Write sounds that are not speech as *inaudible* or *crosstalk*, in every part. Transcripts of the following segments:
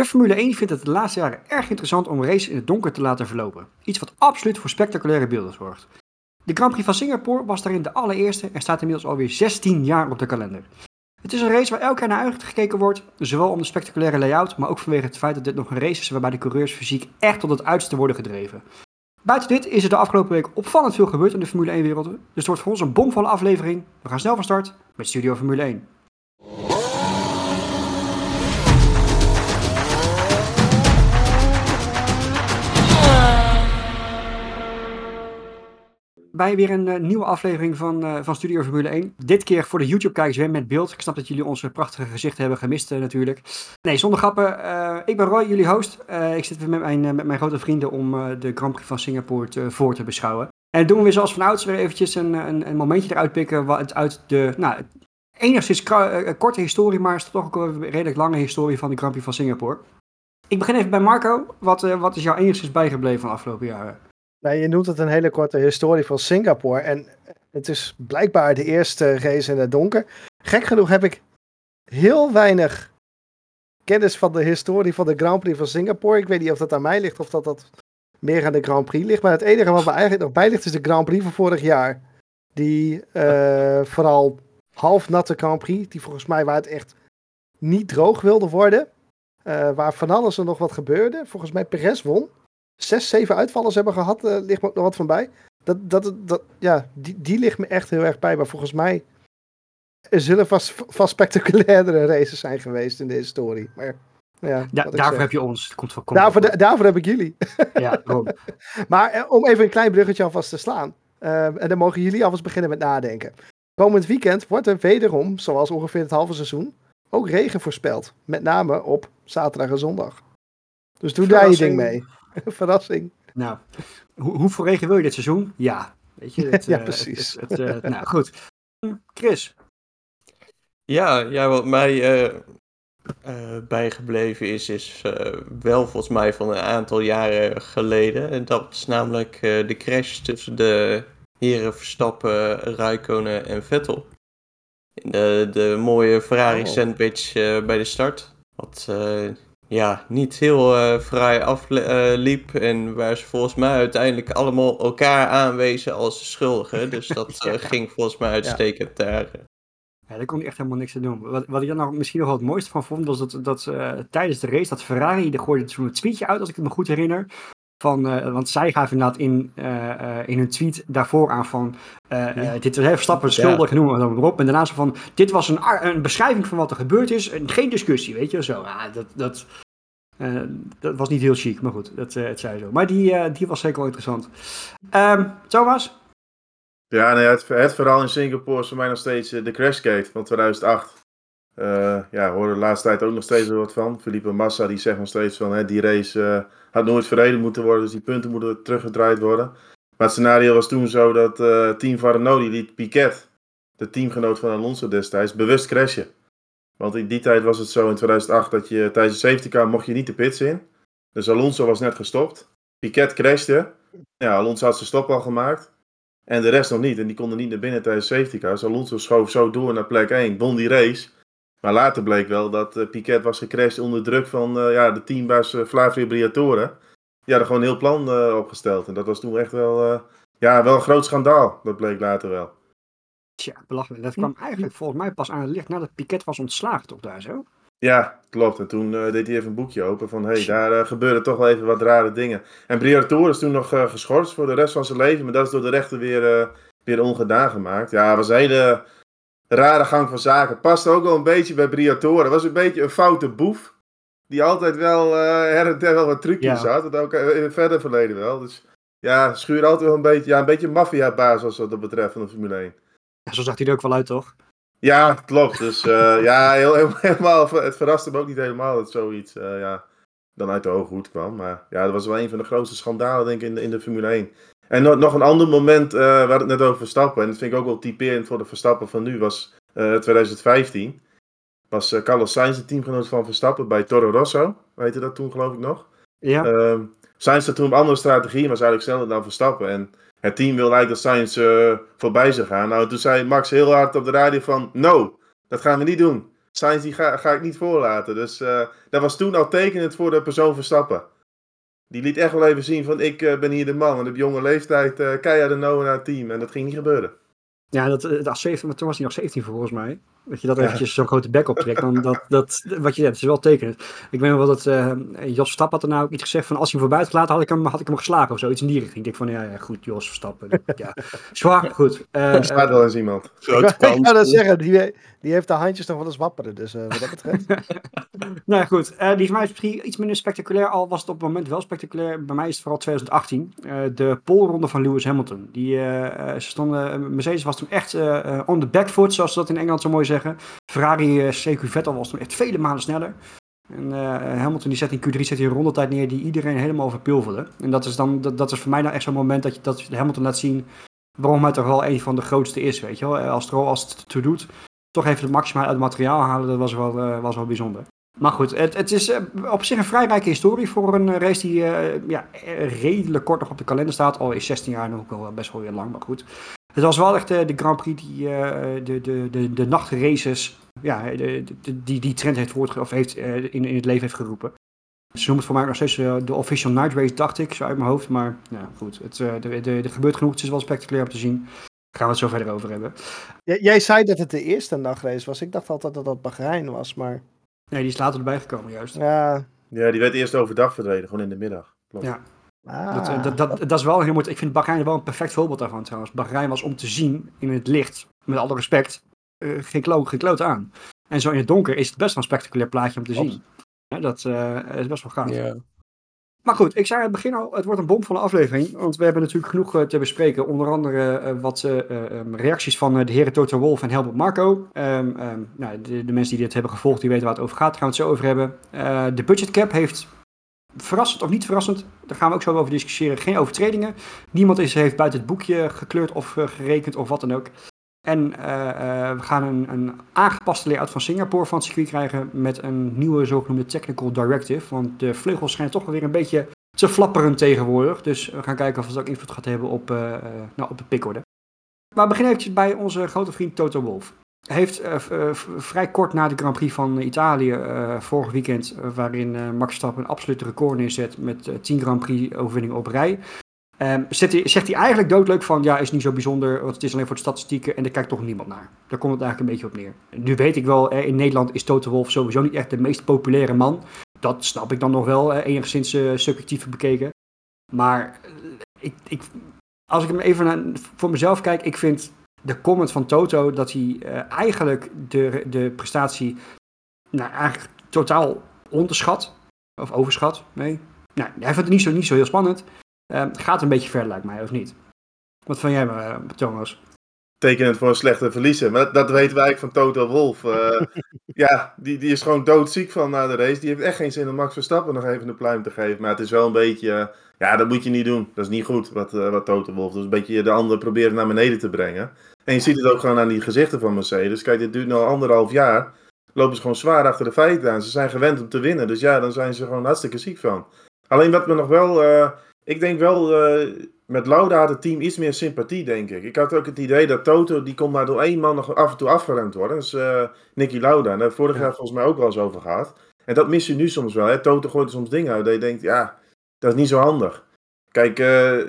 De Formule 1 vindt het de laatste jaren erg interessant om races in het donker te laten verlopen. Iets wat absoluut voor spectaculaire beelden zorgt. De Grand Prix van Singapore was daarin de allereerste en staat inmiddels alweer 16 jaar op de kalender. Het is een race waar elk jaar naar uitgekeken wordt, zowel om de spectaculaire layout, maar ook vanwege het feit dat dit nog een race is waarbij de coureurs fysiek echt tot het uiterste worden gedreven. Buiten dit is er de afgelopen week opvallend veel gebeurd in de Formule 1-wereld, dus het wordt voor ons een bomvolle aflevering. We gaan snel van start met Studio Formule 1. Bij weer een uh, nieuwe aflevering van, uh, van Studio Formule 1. Dit keer voor de YouTube-kijkers weer met beeld. Ik snap dat jullie onze prachtige gezichten hebben gemist uh, natuurlijk. Nee, zonder grappen. ik ben Roy, jullie host. ik zit weer met mijn, met mijn grote vrienden om de Grand Prix van Singapore te, voor te beschouwen. En doen we weer zoals van ouds weer eventjes een, een, een momentje eruit pikken wat uit de, nou, enigszins korte historie, maar is toch ook een redelijk lange historie van de Grand Prix van Singapore. Ik begin even bij Marco. Wat, wat is jou enigszins bijgebleven van de afgelopen jaren? Nou, je noemt het een hele korte historie van Singapore. En het is blijkbaar de eerste race in het donker. Gek genoeg heb ik heel weinig kennis van de historie van de Grand Prix van Singapore. Ik weet niet of dat aan mij ligt of dat dat meer aan de Grand Prix ligt. Maar het enige wat me eigenlijk nog bij ligt is de Grand Prix van vorig jaar. Die uh, vooral half natte Grand Prix, die volgens mij waar het echt niet droog wilde worden. Uh, waar van alles er nog wat gebeurde. Volgens mij Perez won zes, zeven uitvallers hebben gehad, uh, ligt me ook nog wat van bij. Dat, dat, dat, ja, die, die ligt me echt heel erg bij. Maar volgens mij er zullen vast, vast spectaculairdere races zijn geweest in de historie. Maar ja, daarvoor heb je ons. Komt van, komt daarvoor, daarvoor heb ik jullie. Ja, *laughs* maar eh, om even een klein bruggetje alvast te slaan. Uh, en dan mogen jullie alvast beginnen met nadenken. Komend weekend wordt er wederom, zoals ongeveer het halve seizoen, ook regen voorspeld. Met name op zaterdag en zondag. Dus doe daar je ding mee. *laughs* Verrassing. Nou, hoe, hoeveel regen wil je dit seizoen? Ja, weet je. *laughs* Het, ja, uh, precies. Het, het, uh, nou, goed. Chris. Ja, ja wat mij uh, bijgebleven is, is wel volgens mij van een aantal jaren geleden. En dat is namelijk de crash tussen de heren Verstappen, Raikkonen en Vettel. De, de mooie Ferrari oh. sandwich bij de start. Wat ja, niet heel uh, fraai afliep. Uh, en waar ze volgens mij uiteindelijk allemaal elkaar aanwezen als schuldigen. Dus *laughs* dat uh, ging volgens mij uitstekend ja. daar. Ja, daar kon hij echt helemaal niks aan doen. Wat, wat ik dan nog, misschien nog wel het mooiste van vond, was dat, dat tijdens de race, dat Ferrari, daar gooide zo'n tweetje uit, als ik het me goed herinner. Van, want zij gaven inderdaad in, in hun tweet daarvoor aan van ja. dit was Verstappen schuldig, ja. noemen we dan erop. En daarna zo van, dit was een, een beschrijving van wat er gebeurd is, en geen discussie, weet je, zo. Ja, dat, dat, uh, dat was niet heel chic, maar goed, dat, uh, het zei zo. Maar die, uh, die was zeker wel interessant. Um, Thomas? Ja, nee, het, het verhaal in Singapore is voor mij nog steeds de crashgate van 2008. Ja, hoorde de laatste tijd ook nog steeds wat van. Felipe Massa die zegt nog steeds van hè, die race had nooit verreden moeten worden, dus die punten moeten teruggedraaid worden. Maar het scenario was toen zo dat team van die liet Piquet, de teamgenoot van Alonso destijds, bewust crashen. Want in die tijd was het zo in 2008 dat je tijdens de safety car mocht je niet de pits in. Dus Alonso was net gestopt. Piquet crashte. Ja, Alonso had zijn stop al gemaakt. En de rest nog niet. En die konden niet naar binnen tijdens de safety car. Dus Alonso schoof zo door naar plek 1. Won die race. Maar later bleek wel dat uh, Piquet was gecrashed onder druk van uh, ja, de teambaas uh, Flavio Briatore. Die hadden gewoon een heel plan opgesteld. En dat was toen echt wel, ja, wel een groot schandaal. Dat bleek later wel. Tja, belachelijk. Dat kwam eigenlijk volgens mij pas aan het licht nadat Piquet was ontslagen, toch daar zo? Ja, klopt. En toen uh, deed hij even een boekje open van, hé, hey, daar uh, gebeuren toch wel even wat rare dingen. En Briatore is toen nog uh, geschorst voor de rest van zijn leven, maar dat is door de rechter weer, weer ongedaan gemaakt. Ja, was een hele rare gang van zaken. Past ook wel een beetje bij Briatore. Was een beetje een foute boef, die altijd wel her en der wel wat trucjes ja. had. En ook in het verder verleden wel. Dus ja, schuur altijd wel een beetje, ja, een beetje maffiabaas wat dat betreft van de Formule 1. Zo zag hij er ook wel uit, toch? Ja, klopt. Dus uh, *laughs* ja, heel, helemaal, het verraste me ook niet helemaal dat zoiets uh, ja, dan uit de hoge hoed kwam. Maar ja, dat was wel een van de grootste schandalen, denk ik, in de, in de Formule 1. En nog, nog een ander moment, uh, waar het net over Verstappen, en dat vind ik ook wel typerend voor de Verstappen van nu, was 2015. Was Carlos Sainz de teamgenoot van Verstappen bij Toro Rosso. Weet je dat toen, geloof ik nog? Ja. Ehm, Sainz had toen een andere strategie, was eigenlijk sneller dan Verstappen. En het team wil eigenlijk dat uh, voorbij zou gaan. Nou, toen zei Max heel hard op de radio van, no, dat gaan we niet doen. Sainz die ga, ga ik niet voorlaten. Dus eh, dat was toen al tekenend voor de persoon Verstappen. Die liet echt wel even zien van ik eh, ben hier de man. En op jonge leeftijd uh, keihard de Noah naar het team. En dat ging niet gebeuren. Ja, dat, dat 17, maar toen was hij nog 17 volgens mij. Dat je dat eventjes zo'n grote bek optrekt. Dan dat, dat, wat je zegt, is wel tekenend. Ik weet nog wel dat uh, Jos Verstappen had er nou ook iets gezegd van als hij hem voorbij had gelaten, had ik hem, had ik hem geslagen of zoiets in die richting. Ik denk van ja, ja goed, Jos Verstappen. *laughs* ja. Zwaar, goed. Uh, er staat wel eens iemand. Grote kans. Ik zou dat zeggen, die, die heeft de handjes nog wel eens wapperen, dus uh, wat dat betreft. *laughs* nou goed, uh, die van mij is misschien iets minder spectaculair, al was het op het moment wel spectaculair. Bij mij is het vooral 2018. de polronde van Lewis Hamilton. Die, ze stonden, Mercedes was toen echt on the back foot, zoals ze dat in Engeland zo mooi zeggen. Ferrari CQ Vettel was toen echt vele malen sneller. En uh, Hamilton die zet in Q3 zet een rondetijd neer die iedereen helemaal verpulverde. En dat is dan dat, dat is voor mij nou echt zo'n moment dat je dat Hamilton laat zien waarom hij toch wel een van de grootste is, weet je wel. Als het, als het toe doet, toch even het maximaal uit het materiaal halen, dat was wel, was wel bijzonder. Maar goed, het, het is op zich een vrij rijke historie voor een race die ja, redelijk kort nog op de kalender staat. Al is 16 jaar nog wel best wel weer lang, maar goed. Het was wel echt de Grand Prix die de, de, de, de nachtraces ja, de, de, die, die trend heeft, voortge of heeft in, in het leven heeft geroepen. Ze noemen het voor mij nog steeds uh, de official night race, dacht ik, zo uit mijn hoofd. Maar ja, goed, het, uh, de, de, er gebeurt genoeg. Het is wel spectaculair om te zien. Daar gaan we het zo verder over hebben. J jij zei dat het de eerste nachtrace was. Ik dacht altijd dat dat Bahrein was, maar... Nee, die is later erbij gekomen, juist. Ja, ja die werd eerst overdag verreden, gewoon in de middag. Klopt. Ja. Ah, dat, dat, dat, dat, is wel heel mooi. Ik vind Bahrein wel een perfect voorbeeld daarvan trouwens. Bahrein was om te zien in het licht, met alle respect, uh, geen, kloot, geen kloot aan. En zo in het donker is het best wel een spectaculair plaatje om te zien. Ja, dat uh, is best wel gaaf. Yeah. Maar goed, ik zei aan het begin al, het wordt een bomvolle aflevering. Want we hebben natuurlijk genoeg uh, te bespreken. Onder andere uh, wat um, reacties van de heren Toto Wolf en Helmut Marco. Um, um, nou, de, de, mensen die dit hebben gevolgd, die weten waar het over gaat. Daar gaan we het zo over hebben. de budget cap heeft, verrassend of niet verrassend, daar gaan we ook zo over discussiëren, geen overtredingen. Niemand is, heeft buiten het boekje gekleurd of gerekend of wat dan ook. En uh, uh, we gaan een, een aangepaste layout van Singapore van het circuit krijgen met een nieuwe zogenoemde Technical Directive. Want de vleugels schijnen toch wel weer een beetje te flapperen tegenwoordig. Dus we gaan kijken of het ook invloed gaat hebben op, nou, op de pickorde. Maar we beginnen eventjes bij onze grote vriend Toto Wolff. Heeft vrij kort na de Grand Prix van Italië, vorig weekend, waarin Max Verstappen een absolute record neerzet met 10 Grand Prix overwinningen op rij, Um, zegt, hij, zegt hij eigenlijk doodleuk van, ja, is niet zo bijzonder, want het is alleen voor de statistieken en daar kijkt toch niemand naar. Daar komt het eigenlijk een beetje op neer. Nu weet ik wel, in Nederland is Toto Wolf sowieso niet echt de meest populaire man. Dat snap ik dan nog wel, enigszins subjectief bekeken. Maar ik, ik, als ik hem even naar, voor mezelf kijk, ik vind de comment van Toto dat hij uh, eigenlijk de, de prestatie nou, eigenlijk totaal onderschat. Of overschat, nee. Nou, hij vindt het niet zo, niet zo heel spannend. Uh, gaat een beetje ver, lijkt mij, of niet? Wat van jij, uh, Thomas? Tekenend voor een slechte verliezer. Maar dat, dat weten wij eigenlijk van Toto Wolf. Uh, *laughs* ja, die, die is gewoon doodziek van na de race. Die heeft echt geen zin om Max Verstappen nog even een pluim te geven. Maar het is wel een beetje... ja, dat moet je niet doen. Dat is niet goed, wat, wat Toto Wolf. Dus een beetje de ander proberen naar beneden te brengen. En je ziet het ook gewoon aan die gezichten van Mercedes. Kijk, dit duurt nu al anderhalf jaar. Lopen ze gewoon zwaar achter de feiten aan. Ze zijn gewend om te winnen. Dus ja, dan zijn ze gewoon hartstikke ziek van. Alleen wat me nog wel ik denk wel, uh, met Lauda had het team iets meer sympathie, denk ik. Ik had ook het idee dat Toto, die kon maar door één man nog af en toe afgeremd worden. Dat is uh, Nicky Lauda. En daar vorig jaar volgens mij ook wel eens over gehad. En dat mis je nu soms wel. Hè? Toto gooit soms dingen uit dat je denkt, ja, dat is niet zo handig. Kijk, uh,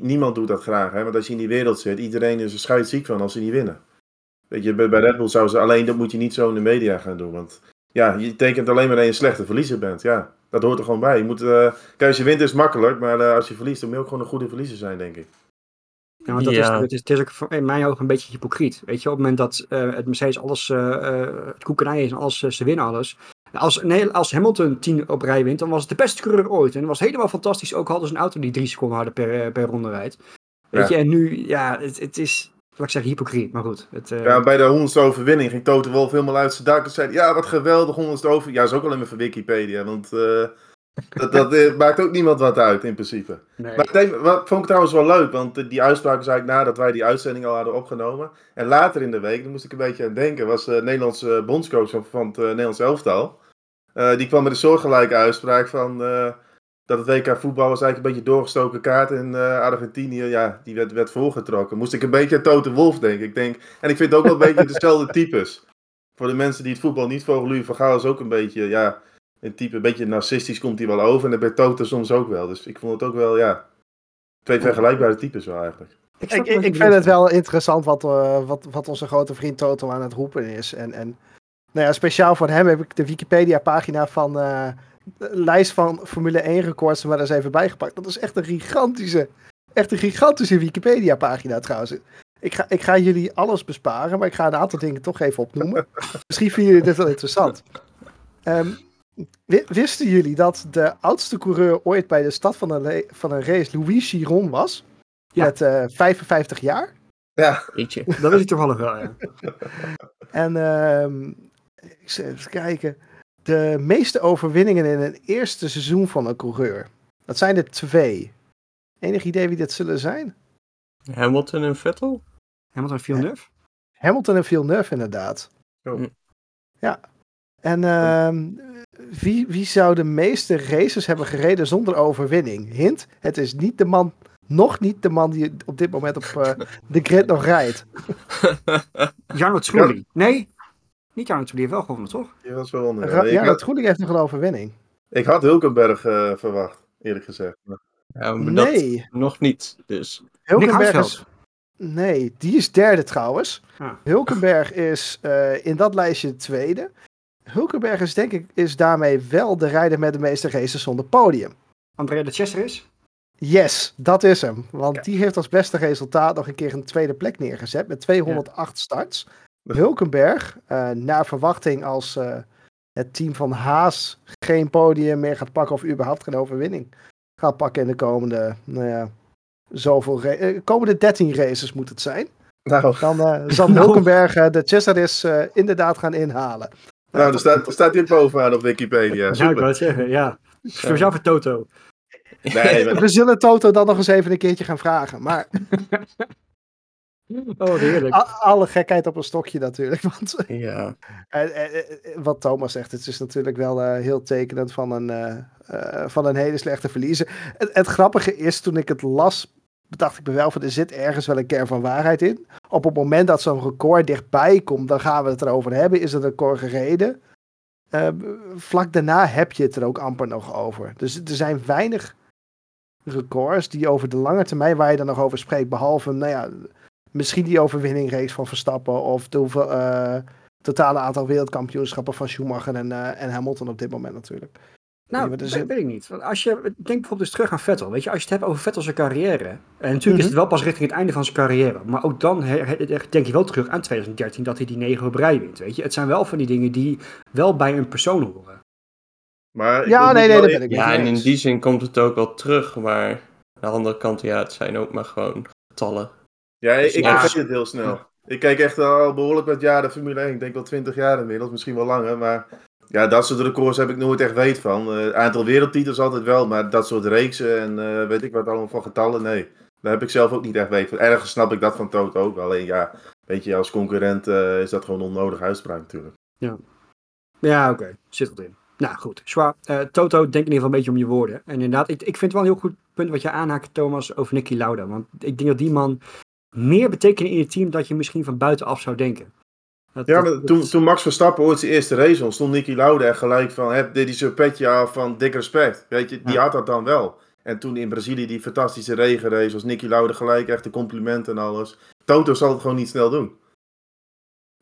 niemand doet dat graag. Hè? Want als je in die wereld zit, iedereen is er scheidsziek van als ze niet winnen. Weet je, bij Red Bull zou ze alleen, dat moet je niet zo in de media gaan doen. Want ja, je tekent alleen maar dat je een slechte verliezer bent. Ja, dat hoort er gewoon bij. Je moet, uh, kijk, als je wint is het makkelijk, maar uh, als je verliest, dan moet je ook gewoon een goede verliezer zijn, denk ik. Ja, want dat ja. is, het, is, het is ook in mijn ogen een beetje hypocriet. Weet je, op het moment dat uh, het Mercedes alles, het koekenij is en alles, ze winnen alles. Als, nee, als Hamilton 10 op rij wint, dan was het de beste coureur ooit. En dat was helemaal fantastisch, ook hadden ze een auto die drie seconden harder per, per ronde rijdt. Weet ja. je, en nu, ja, het, het is, ik zeggen, hypocriet, maar goed. Het, uh... Ja, bij de honderdste overwinning ging Toto Wolf helemaal uit zijn dak en zei: Ja, wat geweldig, honderdste over. Ja, is ook alleen maar van Wikipedia, want uh, dat, dat uh, maakt ook niemand wat uit in principe. Nee. Maar denk, wat vond ik trouwens wel leuk, want die uitspraak was eigenlijk nadat wij die uitzending al hadden opgenomen. En later in de week, daar moest ik een beetje aan denken, was de Nederlandse bondscoach van, van het Nederlands elftal. die kwam met een soortgelijke uitspraak van dat het WK voetbal was eigenlijk een beetje doorgestoken kaart in uh, Argentinië. Ja, die werd, werd voorgetrokken. Moest ik een beetje aan Tote Wolf denken. Ik denk, en ik vind het ook wel een beetje dezelfde types. voor de mensen die het voetbal niet volgen, Louis van Gaal is ook een beetje, ja, een type, een beetje narcistisch komt hij wel over. En dat bij Toto soms ook wel. Dus ik vond het ook wel, ja, twee vergelijkbare types wel eigenlijk. Ik, vind het wel interessant wat, eh, wat, wat onze grote vriend Toto aan het roepen is. En, en nou ja, speciaal voor hem heb ik de Wikipedia-pagina van eh, lijst van Formule 1 records er maar eens even bijgepakt. Dat is echt een gigantische, echt een gigantische Wikipedia-pagina trouwens. Ik ga, ik ga jullie alles besparen, maar ik ga een aantal dingen toch even opnoemen. *laughs* Misschien vinden jullie dit wel interessant. Ehm, wi- wisten jullie dat de oudste coureur ooit bij de stad van een, van een race Louis Chiron was? Ja. Met eh 55 jaar. Ja, *laughs* Weet je. Dat is het toevallig wel, ja. En ehm, ik zal even kijken. De meeste overwinningen in een eerste seizoen van een coureur. Dat zijn er twee. Enig idee wie dit zullen zijn? Hamilton en Vettel? Hamilton Villeneuve? Hamilton en Villeneuve inderdaad. Oh. Ja. En ehm, wie, wie zou de meeste races hebben gereden zonder overwinning? Hint, het is niet de man, nog niet de man die op dit moment op eh, de grid nog rijdt. Jarno Trulli. Nee, niet Jarno Trulli, heeft wel gewonnen, toch? die was wel onder. Ik, Ja, had, dat Groening heeft nog een overwinning. ik had Hulkenberg eh, verwacht, eerlijk gezegd. Ja, maar dat Nee, nog niet. Dus Hulkenberg is. Nee, die is derde trouwens. Ah. Hulkenberg is eh, in dat lijstje tweede. Hulkenberg is denk ik is daarmee wel de rijder met de meeste races zonder podium. Andrea de Chester is? Yes, dat is hem. Want die heeft als beste resultaat nog een keer een tweede plek neergezet met 208 starts. *laughs* Hulkenberg, eh, naar verwachting als eh, het team van Haas geen podium meer gaat pakken of überhaupt geen overwinning gaat pakken in de komende, nou ja, zoveel eh, komende 13 races moet het zijn. Nou, Dan eh, *laughs* zal Nou. Hulkenberg de Cesaris eh inderdaad gaan inhalen. nou daar, staat, daar staat ook bovenaan op Wikipedia. Ja, ik Super. wou het zeggen, ja. Speciaal voor Toto. Nee, maar- We zullen Toto dan nog eens even een keertje gaan vragen. Maar *laughs* Oh, heerlijk. alle gekheid op een stokje natuurlijk. *laughs* Want ja. eh, eh, eh, wat Thomas zegt, het is natuurlijk wel heel tekenend van een, van een hele slechte verliezer. Het, het grappige is, toen ik het las, dacht ik me wel van er zit ergens wel een kern van waarheid in. Op het moment dat zo'n record dichtbij komt, dan gaan we het erover hebben. Is het een record gereden? Vlak daarna heb je het er ook amper nog over. Dus er zijn weinig records die over de lange termijn, waar je dan nog over spreekt, behalve, nou ja, misschien die overwinningrace van Verstappen of de hoeveel, eh, totale aantal wereldkampioenschappen van Schumacher en, eh, en Hamilton op dit moment natuurlijk. Nou, dat weet ik niet. Want als je, denk bijvoorbeeld eens terug aan Vettel. Weet je, als je het hebt over Vettel zijn carrière. En natuurlijk Mhm. is het wel pas richting het einde van zijn carrière. Maar ook dan her- her- denk je wel terug aan 2013 dat hij die negen op rij wint. Weet je, het zijn wel van die dingen die wel bij een persoon horen. maar Ja, nee, nee, dat ben ik ja, en in die zin komt het ook wel terug. Maar aan de andere kant, ja, het zijn ook maar gewoon getallen. Ja, ik, ik Ja. vergeet het heel snel. Ik kijk echt al behoorlijk wat jaren Formule 1. Ik denk wel 20 jaar inmiddels, misschien wel langer. Maar ja, dat soort records heb ik nooit echt weet van. Eh aantal wereldtitels altijd wel, maar dat soort reeksen en eh, weet ik wat allemaal van getallen, nee. Daar heb ik zelf ook niet echt weet van. Ergens snap ik dat van Toto ook. Alleen ja, weet je, als concurrent eh, is dat gewoon onnodig uitspraak natuurlijk. Ja, oké. Zit wat in. Nou goed, Schwa, Toto, denk in ieder geval een beetje om je woorden. En inderdaad, ik, ik vind het wel een heel goed punt wat je aanhaakt, Thomas, over Nicky Lauda. Want ik denk dat die man meer betekent in je team dan je misschien van buitenaf zou denken. Dat- Ja, dat- toen, toen Max Verstappen ooit zijn eerste race won, stond Nicky Lauda gelijk van, heb dit is een petje af van dik respect. Weet je, die Ja. had dat dan wel. En toen in Brazilië die fantastische regenrace was Nicky Lauda gelijk echt de complimenten en alles. Toto zal het gewoon niet snel doen.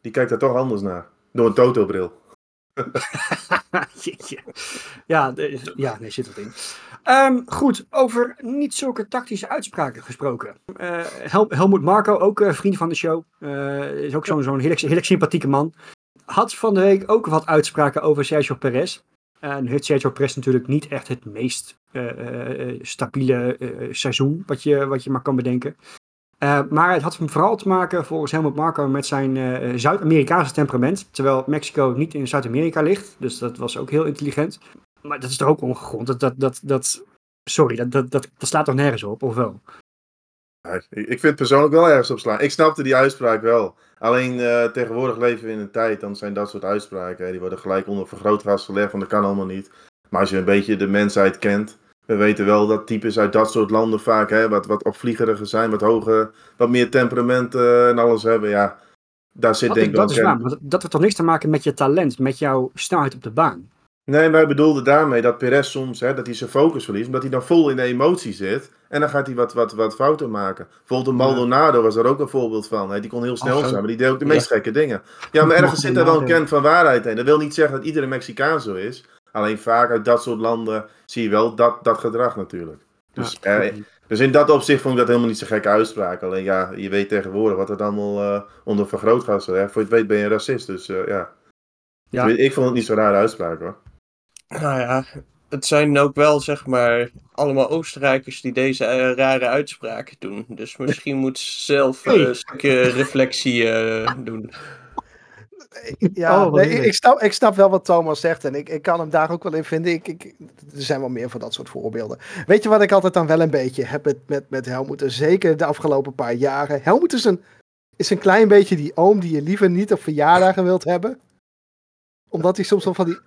Die kijkt daar toch anders naar. Door een Toto-bril. *laughs* Ja, ja, nee, zit wat in. Ehm, goed, over niet zulke tactische uitspraken gesproken. Eh, Hel Helmoet Marco, ook eh, vriend van de show, eh, is ook zo'n zo'n sympathieke man. Had van de week ook wat uitspraken over Sergio Perez. En heeft Sergio Perez natuurlijk niet echt het meest stabiele seizoen wat je, wat je maar kan bedenken. Maar het had vooral te maken, volgens Helmut Marco, met zijn Zuid-Amerikaanse temperament. Terwijl Mexico niet in Zuid-Amerika ligt. Dus dat was ook heel intelligent. Maar dat is toch ook ongegrond. Dat, dat, dat, dat, sorry, dat, dat, dat, dat slaat toch nergens op, of wel? Ja, ik, ik vind het persoonlijk wel ergens op slaan. Ik snapte die uitspraak wel. Alleen eh, tegenwoordig leven we in een tijd, dan zijn dat soort uitspraken, hè, die worden gelijk onder vergrootglas gelegd, want dat kan allemaal niet. Maar als je een beetje de mensheid kent, we weten wel dat types uit dat soort landen vaak hè, wat, wat opvliegeriger zijn, wat hoger, wat meer temperament eh, en alles hebben. Ja, daar zit Dat, denk ik dat ook is waar, maar dat, dat heeft toch niks te maken met je talent, met jouw snelheid op de baan. Nee, maar hij bedoelde daarmee dat Perez soms, hè, dat hij zijn focus verliest, omdat hij dan vol in de emotie zit. En dan gaat hij wat, wat, wat fouten maken. Bijvoorbeeld een Maldonado was daar ook een voorbeeld van. Hè. Die kon heel snel zo. zijn, maar die deed ook de Ja. meest gekke dingen. Ja, maar *laughs* ergens zit er wel een kern van waarheid in. Dat wil niet zeggen dat iedere Mexicaan zo is. Alleen vaak uit dat soort landen zie je wel dat, dat gedrag natuurlijk. Dus, Ja. eh, dus in dat opzicht vond ik dat helemaal niet zo gekke uitspraak. Alleen ja, je weet tegenwoordig wat er dan allemaal eh, onder vergrootglas is. Voor je het weet ben je racist, dus eh, ja. Ja. Ik vond het niet zo'n rare uitspraak hoor. Nou ja, het zijn ook wel zeg maar allemaal Oostenrijkers die deze eh, rare uitspraken doen. Dus misschien moet ze zelf eh, een stukje reflectie eh, doen. Ja, Oh, nee, ik, snap, ik snap wel wat Thomas zegt en ik, ik kan hem daar ook wel in vinden. Ik, ik, er zijn wel meer van dat soort voorbeelden. Weet je wat ik altijd dan wel een beetje heb met, met, met Helmoet? Zeker de afgelopen paar jaren. Helmoet is een, is een klein beetje die oom die je liever niet op verjaardagen wilt hebben. Omdat hij soms wel van die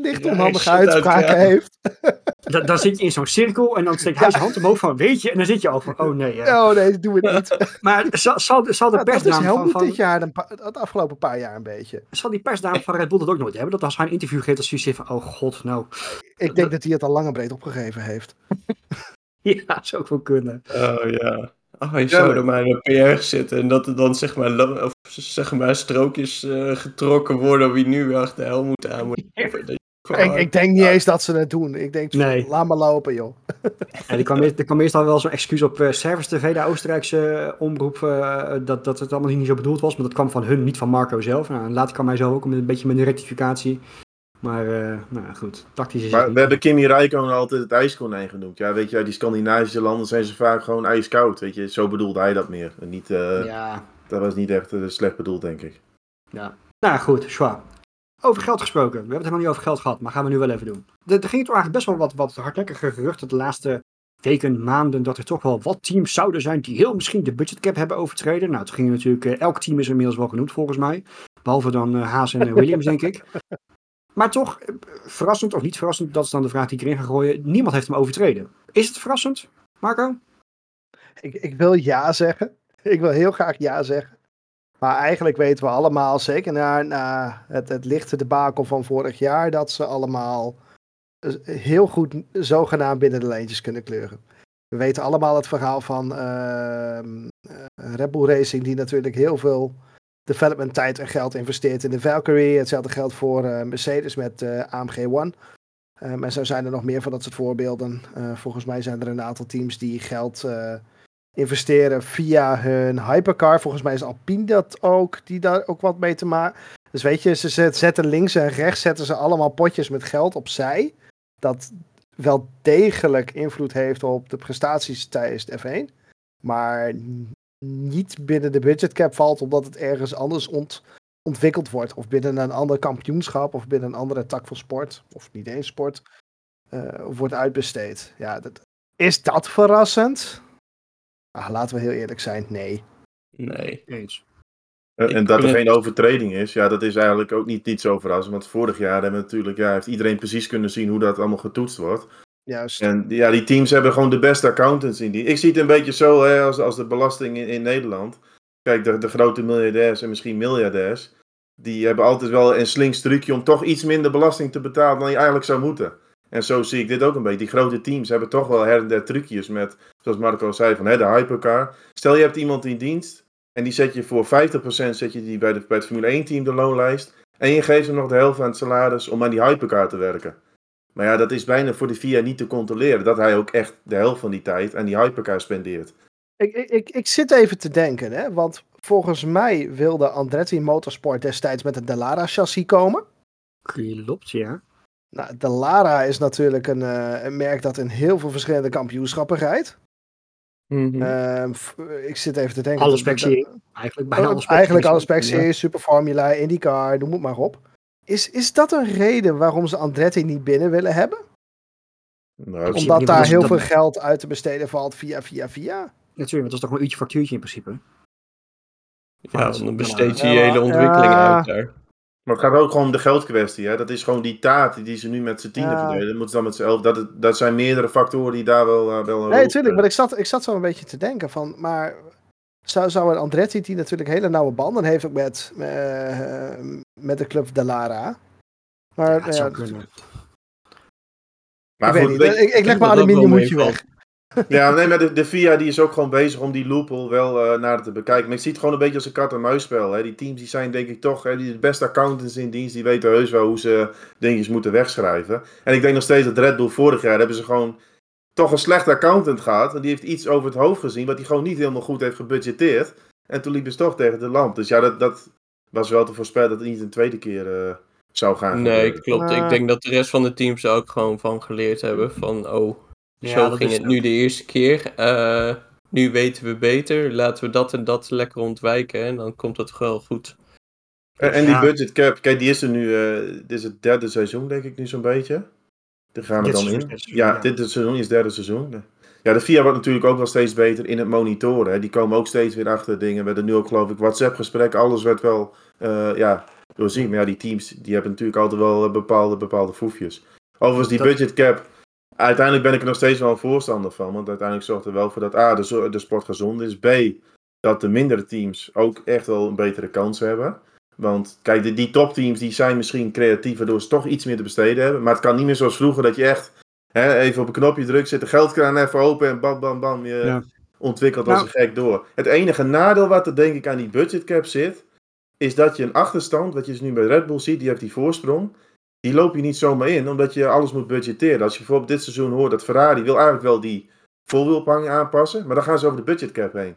licht Ja, onhandige hij uit, uitspraken ja. heeft. *laughs* Dan, dan zit je in zo'n cirkel en dan steekt hij zijn hand omhoog van, weet je, en dan zit je al van, oh nee. ja. Oh nee, doe het niet. *laughs* Maar zal, zal, zal de Ja, dat van, dit jaar, een het afgelopen paar jaar een beetje. zal die persdame van Red Bull dat ook nooit hebben? Dat als hij een interview geeft, dat ze zit van, oh god, nou. Ik denk dat hij het al lang en breed opgegeven heeft. *laughs* Ja, zou ook wel kunnen. Oh ja. Oh, je zou er maar in een PR zitten en dat er dan zeg maar, of, zeg maar strookjes eh, getrokken worden wie nu achter Helmoet aan moet. Dat je gewoon- Ik, ik denk niet eens dat ze het doen. Ik denk, Nee. laat maar lopen joh. *laughs* En er kwam, er kwam meestal wel zo'n excuus op eh, Service TV, de Oostenrijkse eh, omroep, eh, dat, dat het allemaal niet zo bedoeld was. Maar dat kwam van hun, niet van Marco zelf. Nou, en later kwam hij zelf ook met een beetje met een rectificatie. Maar, eh, nou ja, goed, tactisch is Maar we hebben Kimi Räikkönen altijd het ijskonijn genoemd. Ja, weet je, die Scandinavische landen zijn ze vaak gewoon ijskoud. Weet je, zo bedoelde hij dat meer. En niet, eh, Ja, Dat was niet echt slecht bedoeld, denk ik. ja. Nou goed, Schwa. Over geld gesproken. We hebben het helemaal niet over geld gehad, maar gaan we nu wel even doen. Er, er ging toch eigenlijk best wel wat, wat hardnekkige geruchten de laatste weken, maanden, dat er toch wel wat teams zouden zijn die heel misschien de budgetcap hebben overtreden. Nou, toen ging natuurlijk, eh, elk team is inmiddels wel genoemd volgens mij. Behalve dan eh, Haas en eh, Williams, denk ik. *laughs* Maar toch, verrassend of niet verrassend, dat is dan de vraag die ik erin ga gooien. Niemand heeft hem overtreden. Is het verrassend, Marco? Ik, ik wil ja zeggen. Ik wil heel graag ja zeggen. Maar eigenlijk weten we allemaal, zeker na, het, het lichte debakel van vorig jaar, dat ze allemaal eh, heel goed zogenaamd binnen de lijntjes kunnen kleuren. We weten allemaal het verhaal van ehm, eh, Red Bull Racing, die natuurlijk heel veel development tijd en geld investeert in de Valkyrie. Hetzelfde geldt voor eh, Mercedes met AMG One. Um, en zo zijn er nog meer van dat soort voorbeelden. Volgens mij zijn er een aantal teams die geld investeren via hun hypercar. Volgens mij is Alpine dat ook, die daar ook wat mee te maken. Dus weet je, ze zet- zetten links en rechts zetten ze allemaal potjes met geld opzij. Dat wel degelijk invloed heeft op de prestaties tijdens de F1. Maar niet binnen de budgetcap valt, omdat het ergens anders ont, ontwikkeld wordt. Of binnen een ander kampioenschap, of binnen een andere tak van sport, of niet eens sport, eh, wordt uitbesteed. Ja, dat, is dat verrassend? Ah, laten we heel eerlijk zijn, nee. Nee. Eens. En, dat er geen overtreding is, ja, dat is eigenlijk ook niet, niet zo verrassend. Want vorig jaar hebben we natuurlijk, ja, heeft iedereen precies kunnen zien hoe dat allemaal getoetst wordt. Juist. En ja, die teams hebben gewoon de beste accountants in die. Ik zie het een beetje zo hè, als, als de belasting in, in Nederland. Kijk, de, de grote miljardairs en misschien miljardairs. Die hebben altijd wel een slinks trucje om toch iets minder belasting te betalen dan je eigenlijk zou moeten. En zo zie ik dit ook een beetje. Die grote teams hebben toch wel her en der trucjes met, zoals Marco zei, van hè, de hypercar. Stel je hebt iemand in dienst en die zet je voor 50% zet je die bij, de, bij het Formule 1 team de loonlijst. En je geeft hem nog de helft van het salaris om aan die hypercar te werken. Maar ja, dat is bijna voor de VIA niet te controleren. Dat hij ook echt de helft van die tijd aan die hypercar spendeert. Ik, ik, ik, zit even te denken, hè, want volgens mij wilde Andretti Motorsport destijds met een Delara chassis komen. Klopt, ja. Nou, Delara is natuurlijk een, eh, een merk dat in heel veel verschillende kampioenschappen rijdt. Mhm. Ehm, ik zit even te denken. Alle specseries. Eigenlijk bijna alle Oh, eigenlijk alle specseries. Super Formula, IndyCar, noem het maar op. Is, is dat een reden waarom ze Andretti niet binnen willen hebben? Nou, Omdat daar heel dat- veel geld uit te besteden valt via, via, via? Natuurlijk, dat is toch een uurtje factuurtje in principe. ja, dan besteed je hele ontwikkeling ja. uit daar. Maar het gaat ook gewoon om de geldkwestie. Hè? Dat is gewoon die taart die ze nu met z'n tienen Ja. verdelen. Dat moeten ze dan met z'n elf. Dat, dat zijn meerdere factoren die daar wel, eh, wel een Nee, rol tuurlijk, maar ik zat, ik zat zo een beetje te denken van, maar zou, zou een Andretti, die natuurlijk hele nauwe banden heeft ook met, eh, met de club de Lara. Maar Ja, het zou ja, kunnen. Maar ik weet goed, niet. weet je- Ik, ik leg mijn aluminiumhoedje weg. *laughs* Ja, nee, maar de, de FIA die is ook gewoon bezig om die loophole wel eh naar te bekijken. Maar ik zie het gewoon een beetje als een kat-en-muisspel. Hè. Die teams die zijn denk ik toch, hè, die de beste accountants in dienst, die weten heus wel hoe ze dingetjes moeten wegschrijven. En ik denk nog steeds dat Red Bull vorig jaar hebben ze gewoon toch een slechte accountant gehad. En die heeft iets over het hoofd gezien, wat hij gewoon niet helemaal goed heeft gebudgeteerd. En toen liepen ze toch tegen de lamp. Dus ja, dat, dat was wel te voorspellen dat het niet een tweede keer eh, zou gaan Nee, gebeuren. klopt. Ik denk dat de rest van de teams er ook gewoon van geleerd hebben. Van, oh, Ja, zo ging het nu de eerste keer. Eh, nu weten we beter. Laten we dat en dat lekker ontwijken. En dan komt het wel goed. En, en die Ja. budget cap, kijk, die is er nu, eh, dit is het derde seizoen, denk ik nu zo'n beetje. Daar gaan we Dit dan in. ja, dit seizoen is het derde seizoen. Ja, de VIA wordt natuurlijk ook wel steeds beter in het monitoren. Hè. Die komen ook steeds weer achter dingen. We hebben nu ook, geloof ik, WhatsApp-gesprekken. Alles werd wel, eh, ja, doorzien. Maar ja, die teams, die hebben natuurlijk altijd wel bepaalde, bepaalde foefjes. Overigens, die Dat- budget cap. Uiteindelijk ben ik er nog steeds wel een voorstander van. Want uiteindelijk zorgt er wel voor dat A, de, zo- de sport gezond is. B, dat de mindere teams ook echt wel een betere kans hebben. Want kijk, die, die topteams die zijn misschien creatief, waardoor ze toch iets meer te besteden hebben. Maar het kan niet meer zoals vroeger dat je echt hè, even op een knopje drukt, zit de geldkraan even open en bam, bam, bam. Je Ja. ontwikkelt als Nou- een gek door. Het enige nadeel wat er denk ik aan die budgetcap zit, is dat je een achterstand, wat je dus nu bij Red Bull ziet, die heeft die voorsprong. Die loop je niet zomaar in, omdat je alles moet budgetteren. Als je bijvoorbeeld dit seizoen hoort dat Ferrari wil eigenlijk wel die voorwielpang aanpassen, maar dan gaan ze over de budgetcap heen.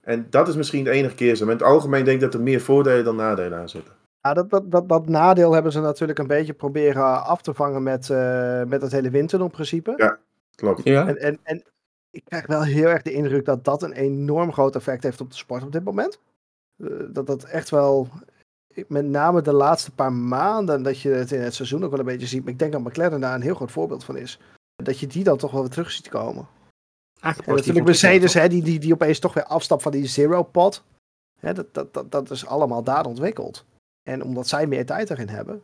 En dat is misschien de enige keer zo. Maar in het algemeen denk ik dat er meer voordelen dan nadelen aan zitten. Ja, dat, dat, dat, dat nadeel hebben ze natuurlijk een beetje proberen af te vangen met, eh, met het hele windtunnelprincipe. Ja. Klopt. Ja, En, en, en ik krijg wel heel erg de indruk dat dat een enorm groot effect heeft op de sport op dit moment. Eh, dat dat echt wel, met name de laatste paar maanden, dat je het in het seizoen ook wel een beetje ziet. Maar ik denk dat McLaren daar een heel groot voorbeeld van is. Dat je die dan toch wel weer terug ziet komen. Eigenlijk En natuurlijk Mercedes, hè, die, die, die opeens toch weer afstapt van die zero pot. Hè, dat, dat, dat, dat is allemaal daar ontwikkeld. En omdat zij meer tijd erin hebben.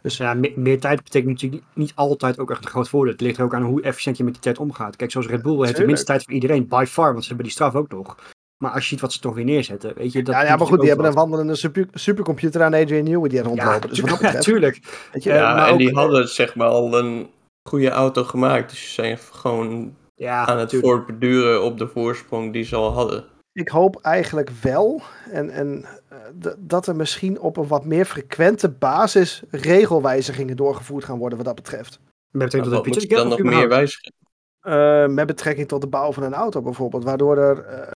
Dus ja, me- meer tijd betekent natuurlijk niet, niet altijd ook echt een groot voordeel. Het ligt er ook aan hoe efficiënt je met die tijd omgaat. Kijk, zoals Red Bull heeft de minste tijd van iedereen, by far, want ze hebben die straf ook nog. Maar als je ziet wat ze toch weer neerzetten, weet je, dat ja, ja, maar goed, die natuurlijk hebben een wandelende super, supercomputer aan Adrian Newey die er wat. rondlopen. dus wat dat ja, betreft, tuurlijk. weet je, ja maar en ook- die hadden zeg maar al een goede auto gemaakt. Dus ze zijn gewoon Ja, aan het tuurlijk. voortbeduren op de voorsprong die ze al hadden. Ik hoop eigenlijk wel en, en, eh, dat er misschien op een wat meer frequente basis regelwijzigingen doorgevoerd gaan worden wat dat betreft. Met betrekking tot wat de dan nog meer wijzigen? Eh, met betrekking tot de bouw van een auto bijvoorbeeld, waardoor er... eh,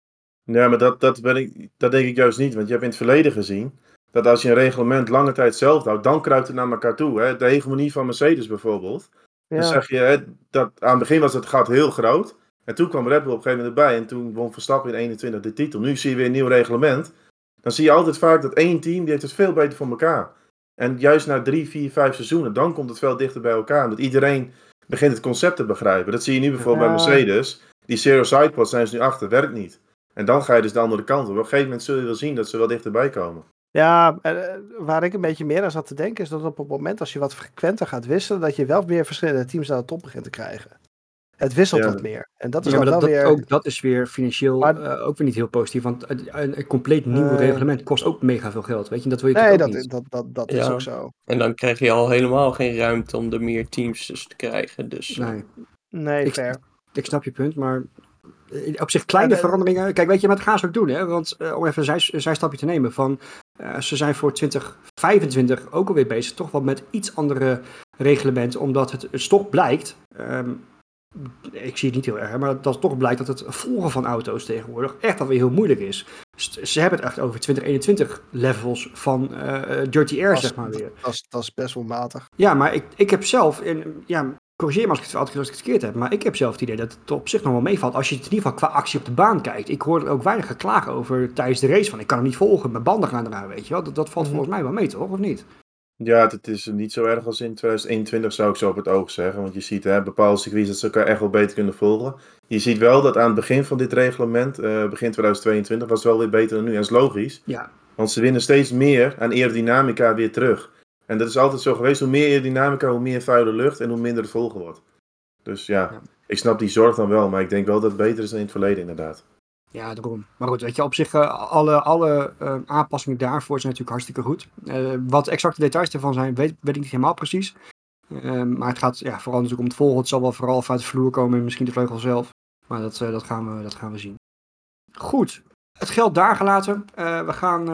Ja, maar dat, dat, ben ik, dat denk ik juist niet. Want je hebt in het verleden gezien dat als je een reglement lange tijd zelf houdt, dan kruipt het naar elkaar toe. Hè? De hegemonie van Mercedes bijvoorbeeld. Dan zeg je, hè, dat, aan het begin was het gat heel groot. En toen kwam Red Bull op een gegeven moment erbij. En toen won Verstappen in 21 de titel. Nu zie je weer een nieuw reglement. Dan zie je altijd vaak dat één team, die heeft het veel beter voor elkaar. En juist na drie, vier, vijf seizoenen, dan komt het veel dichter bij elkaar. Omdat iedereen begint het concept te begrijpen. Dat zie je nu bijvoorbeeld bij. Mercedes. Die zero sidepods zijn ze nu achter, werkt niet. En dan ga je dus de andere kant op. Op een gegeven moment zul je wel zien dat ze wel dichterbij komen. ja eh, waar ik een beetje meer aan zat te denken is dat op het moment als je wat frequenter gaat wisselen, dat je wel weer verschillende teams aan de top begint te krijgen. Het wisselt Ja. wat meer. En dat is Ja, maar dan dat, wel dat, weer... ook, dat is weer financieel Maar- eh, ook weer niet heel positief. Want een, een, compleet nieuw reglement kost ook mega veel geld. Weet je, dat wil je Nee, natuurlijk dat, ook niet. dat, dat, dat is ook zo. En dan krijg je al helemaal geen ruimte om er meer teams dus te krijgen. Dus eh, Nee, Nee, Ik- fair. ik snap je punt, maar op zich kleine Ja, de- veranderingen. Kijk, weet je, maar dat gaan ze ook doen. Hè? Want eh, om even een zij, zijstapje te nemen. Van, eh, ze zijn voor 2025 ook alweer bezig. Toch wel met iets andere reglementen. Omdat het dus toch blijkt. ehm, ik zie het niet heel erg, maar dat toch blijkt dat het volgen van auto's tegenwoordig echt alweer heel moeilijk is. Ze hebben het echt over 2021 levels van eh, eh, Dirty Air, zeg maar weer. Dat is, dat is best wel matig. Ja, maar ik, ik heb zelf, en, ja, corrigeer me als ik, het, als ik het verkeerd heb, maar ik heb zelf het idee dat het op zich nog wel meevalt. Als je het in ieder geval qua actie op de baan kijkt. Ik hoor ook weinig geklagen over tijdens de race van ik kan hem niet volgen, mijn banden gaan eraan, weet je wel. Dat, dat valt Mhm. volgens mij wel mee, toch? Of niet? Ja, het, het is niet zo erg als in 2021 zou ik zo op het oog zeggen. Want je ziet hè, bepaalde circuits dat ze elkaar echt wel beter kunnen volgen. Je ziet wel dat aan het begin van dit reglement, eh, begin 2022, was het wel weer beter dan nu. En dat is logisch. Ja. Want ze winnen steeds meer aan aerodynamica weer terug. En dat is altijd zo geweest. Hoe meer aerodynamica, hoe meer vuile lucht en hoe minder het volgen wordt. Dus ja, Ja. ik snap die zorg dan wel. Maar ik denk wel dat het beter is dan in het verleden inderdaad. Ja, daarom. Maar goed, weet je, op zich, uh, alle, alle uh, aanpassingen daarvoor zijn natuurlijk hartstikke goed. Uh, wat exacte details ervan zijn, weet, weet ik niet helemaal precies. Ehm, maar het gaat ja, vooral natuurlijk om het volgen. Het zal wel vooral vanuit de vloer komen en misschien de vleugel zelf. Maar dat, dat, gaan, we, dat gaan we zien. Goed, het geld daar gelaten. we, gaan,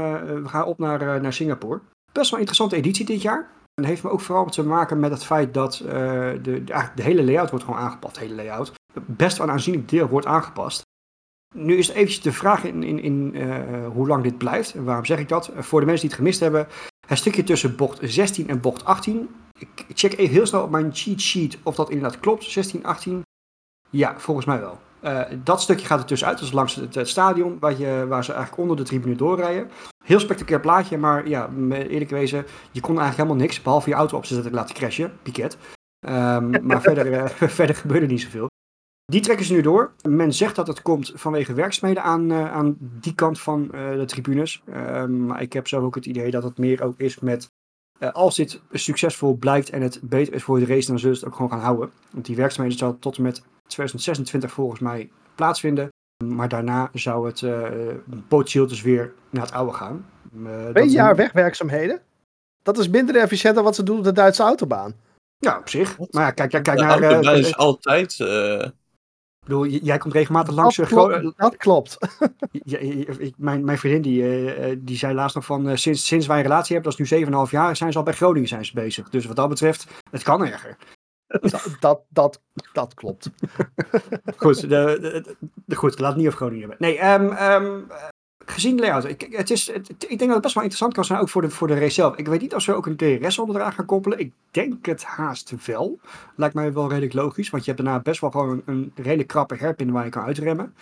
we gaan op naar, naar Singapore. Best wel een interessante editie dit jaar. En heeft me ook vooral te maken met het feit dat de, de, de hele layout wordt gewoon aangepast. Hele layout. Best wel een aanzienlijk deel wordt aangepast. Nu is het eventjes de vraag in, in, in uh, hoe lang dit blijft. En waarom zeg ik dat? Voor de mensen die het gemist hebben. Het stukje tussen bocht 16 en bocht 18. Ik check even heel snel op mijn cheat sheet of dat inderdaad klopt. 16, 18. Ja, volgens mij wel. Dat stukje gaat er tussenuit. Is langs het, het stadion waar, je, waar ze eigenlijk onder de tribune doorrijden. Heel spectaculair plaatje, maar ja, eerlijk wezen, je kon eigenlijk helemaal niks. Behalve je auto op te zetten laten crashen. Piket. Um, *laughs* maar verder, uh, *laughs* verder gebeurde niet zoveel. Die trekken ze nu door. Men zegt dat het komt vanwege werkzaamheden aan, uh, aan die kant van uh, de tribunes. Uh, maar ik heb zelf ook het idee dat het meer ook is met. eh, als dit succesvol blijkt en het beter is voor de race, dan zullen ze het ook gewoon gaan houden. Want die werkzaamheden zal tot en met 2026 volgens mij plaatsvinden. Maar daarna zou het uh, potentieel dus weer naar het oude gaan. Uh, Twee jaar wegwerkzaamheden? Dat is minder efficiënt dan wat ze doen op de Duitse autobaan. Ja, op zich. Maar ja, kijk, kijk, kijk de naar... autobaan Uh, is altijd... Uh... Ik bedoel, jij komt regelmatig langs. Dat klopt. *laughs* Dat klopt. Ja, ik- mijn, mijn vriendin die, eh, eh, die zei laatst nog van eh, sinds, sinds wij een relatie hebben, dat is nu 7,5 jaar, zijn ze al bij Groningen zijn ze bezig. Dus wat dat betreft, het kan erger. *laughs* dat, dat, dat, dat klopt. Goed, de, de, de- goed laat het niet over Groningen hebben. Nee, ehm, ehm, eh, gezien de layout, ik, het is, het- ik denk dat het best wel interessant kan zijn, ook voor de, voor de race zelf. Ik weet niet of ze ook een DRS onder eraan gaan koppelen. Ik denk het haast wel. Lijkt mij wel redelijk logisch, want je hebt daarna best wel gewoon een, een redelijk krappe herpin waar je kan uitremmen.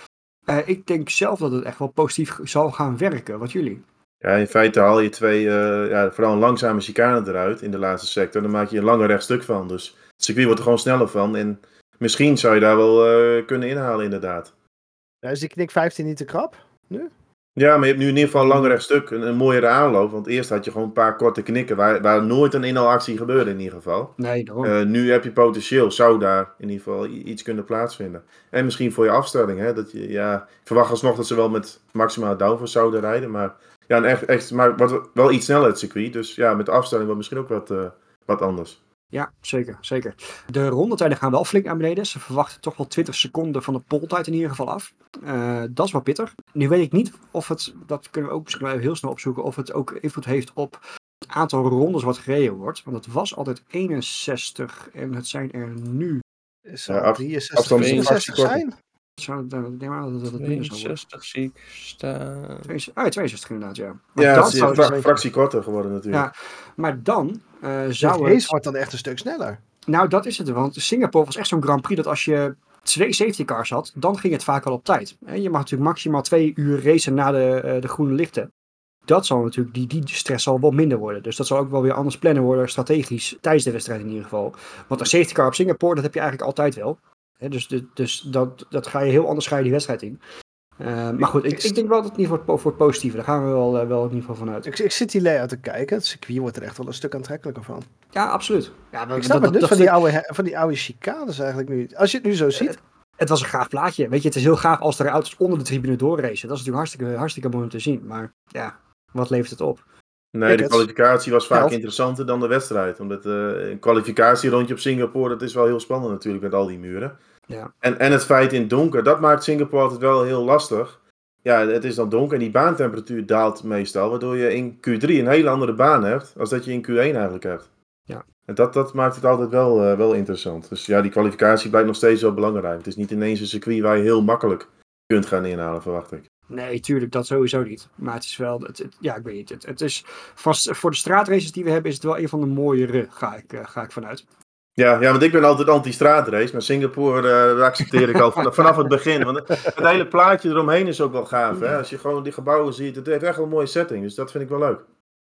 Eh, ik denk zelf dat het echt wel positief zal gaan werken. Wat jullie? Ja, in feite haal je twee, eh, ja, vooral een langzame chicane eruit in de laatste sector. Dan maak je een langer rechtstuk van. Dus het circuit wordt er gewoon sneller van. En misschien zou je daar wel eh, kunnen inhalen, inderdaad. Ja, is die knik 15 niet te krap? Ja, maar je hebt nu in ieder geval een langer rechtstuk. Een, een mooiere aanloop. Want eerst had je gewoon een paar korte knikken waar, waar nooit een inhaalactie gebeurde in ieder geval. Nee. Eh, nu heb je potentieel, zou daar in ieder geval iets kunnen plaatsvinden. En misschien voor je afstelling. Hè, dat je, ja, ik verwacht alsnog dat ze wel met maximaal downforce zouden rijden. Maar, ja, een echt, echt, maar wordt wel iets sneller het circuit. Dus ja, met de afstelling wordt misschien ook wat, eh, wat anders. Ja, zeker, zeker. De rondetijden gaan wel flink naar beneden. Ze verwachten toch wel 20 seconden van de poltijd in ieder geval af. Eh, dat is wel pittig. Nu weet ik niet of het, dat kunnen we ook misschien wel even heel snel opzoeken, of het ook invloed heeft op het aantal rondes wat gereden wordt. Want het was altijd 61 en het zijn er nu. Ja, af- 63, afstand is 64 korter. zijn? Zou, ik neem aan dat het minder zou worden. 62 zie ik staan. 62 Ah, 62 inderdaad, ja. Maar Ja, dan het is zou een fra- fractie korter geworden natuurlijk. Ja. Maar dan eh, De zou race het... wordt dan echt een stuk sneller. Nou, dat is het. Want Singapore was echt zo'n Grand Prix dat als je twee safety cars had, dan ging het vaak al op tijd. En je mag natuurlijk maximaal twee uur racen na de, eh, de groene lichten. Dat zal natuurlijk, die, die stress zal wel minder worden. Dus dat zal ook wel weer anders plannen worden, strategisch, tijdens de wedstrijd in ieder geval. Want een safety car op Singapore, dat heb je eigenlijk altijd wel. Dus de- dus dat, dat ga je heel anders ga je die wedstrijd in. Eh, maar goed, ik, ik denk wel dat het geval voor het positieve, daar gaan we wel, eh, wel in ieder geval vanuit. Ik, ik zit die layout te kijken. Het circuit wordt er echt wel een stuk aantrekkelijker van. Ja, absoluut. Ja, maar Ik snap dat- het dus dat- van, die oude, van die oude chicanes eigenlijk nu. Als je het nu zo ziet. het was een gaaf plaatje. Weet je, het is heel gaaf als er auto's onder de tribune doorracen. Dat is natuurlijk hartstikke, hartstikke mooi om te zien. Maar ja, wat levert het op? Nee, de kwalificatie was vaak interessanter dan de wedstrijd. Omdat eh, een kwalificatierondje op Singapore, dat is wel heel spannend natuurlijk met al die muren. Ja. En, en het feit in het donker, dat maakt Singapore altijd wel heel lastig. Ja, het is dan donker en die baantemperatuur daalt meestal. Waardoor je in Q3 een hele andere baan hebt, als dat je in Q1 eigenlijk hebt. Ja. En dat, dat maakt het altijd wel, eh, wel interessant. Dus ja, die kwalificatie blijkt nog steeds wel belangrijk. Het is niet ineens een circuit waar je heel makkelijk kunt gaan inhalen, verwacht ik. Nee, tuurlijk, dat sowieso niet. Maar het is wel, het, het- ja, ik weet niet. Het, het is, vast, voor de straatraces die we hebben, is het wel een van de mooiere, ga ik, eh, ga ik vanuit. Ja, ja, want ik ben altijd anti-straatrace, maar Singapore eh, accepteer ik al van- vanaf het begin. Want het het hele plaatje eromheen is ook wel gaaf. Hè? Als je gewoon die gebouwen ziet, het heeft echt wel een mooie setting. Dus dat vind ik wel leuk.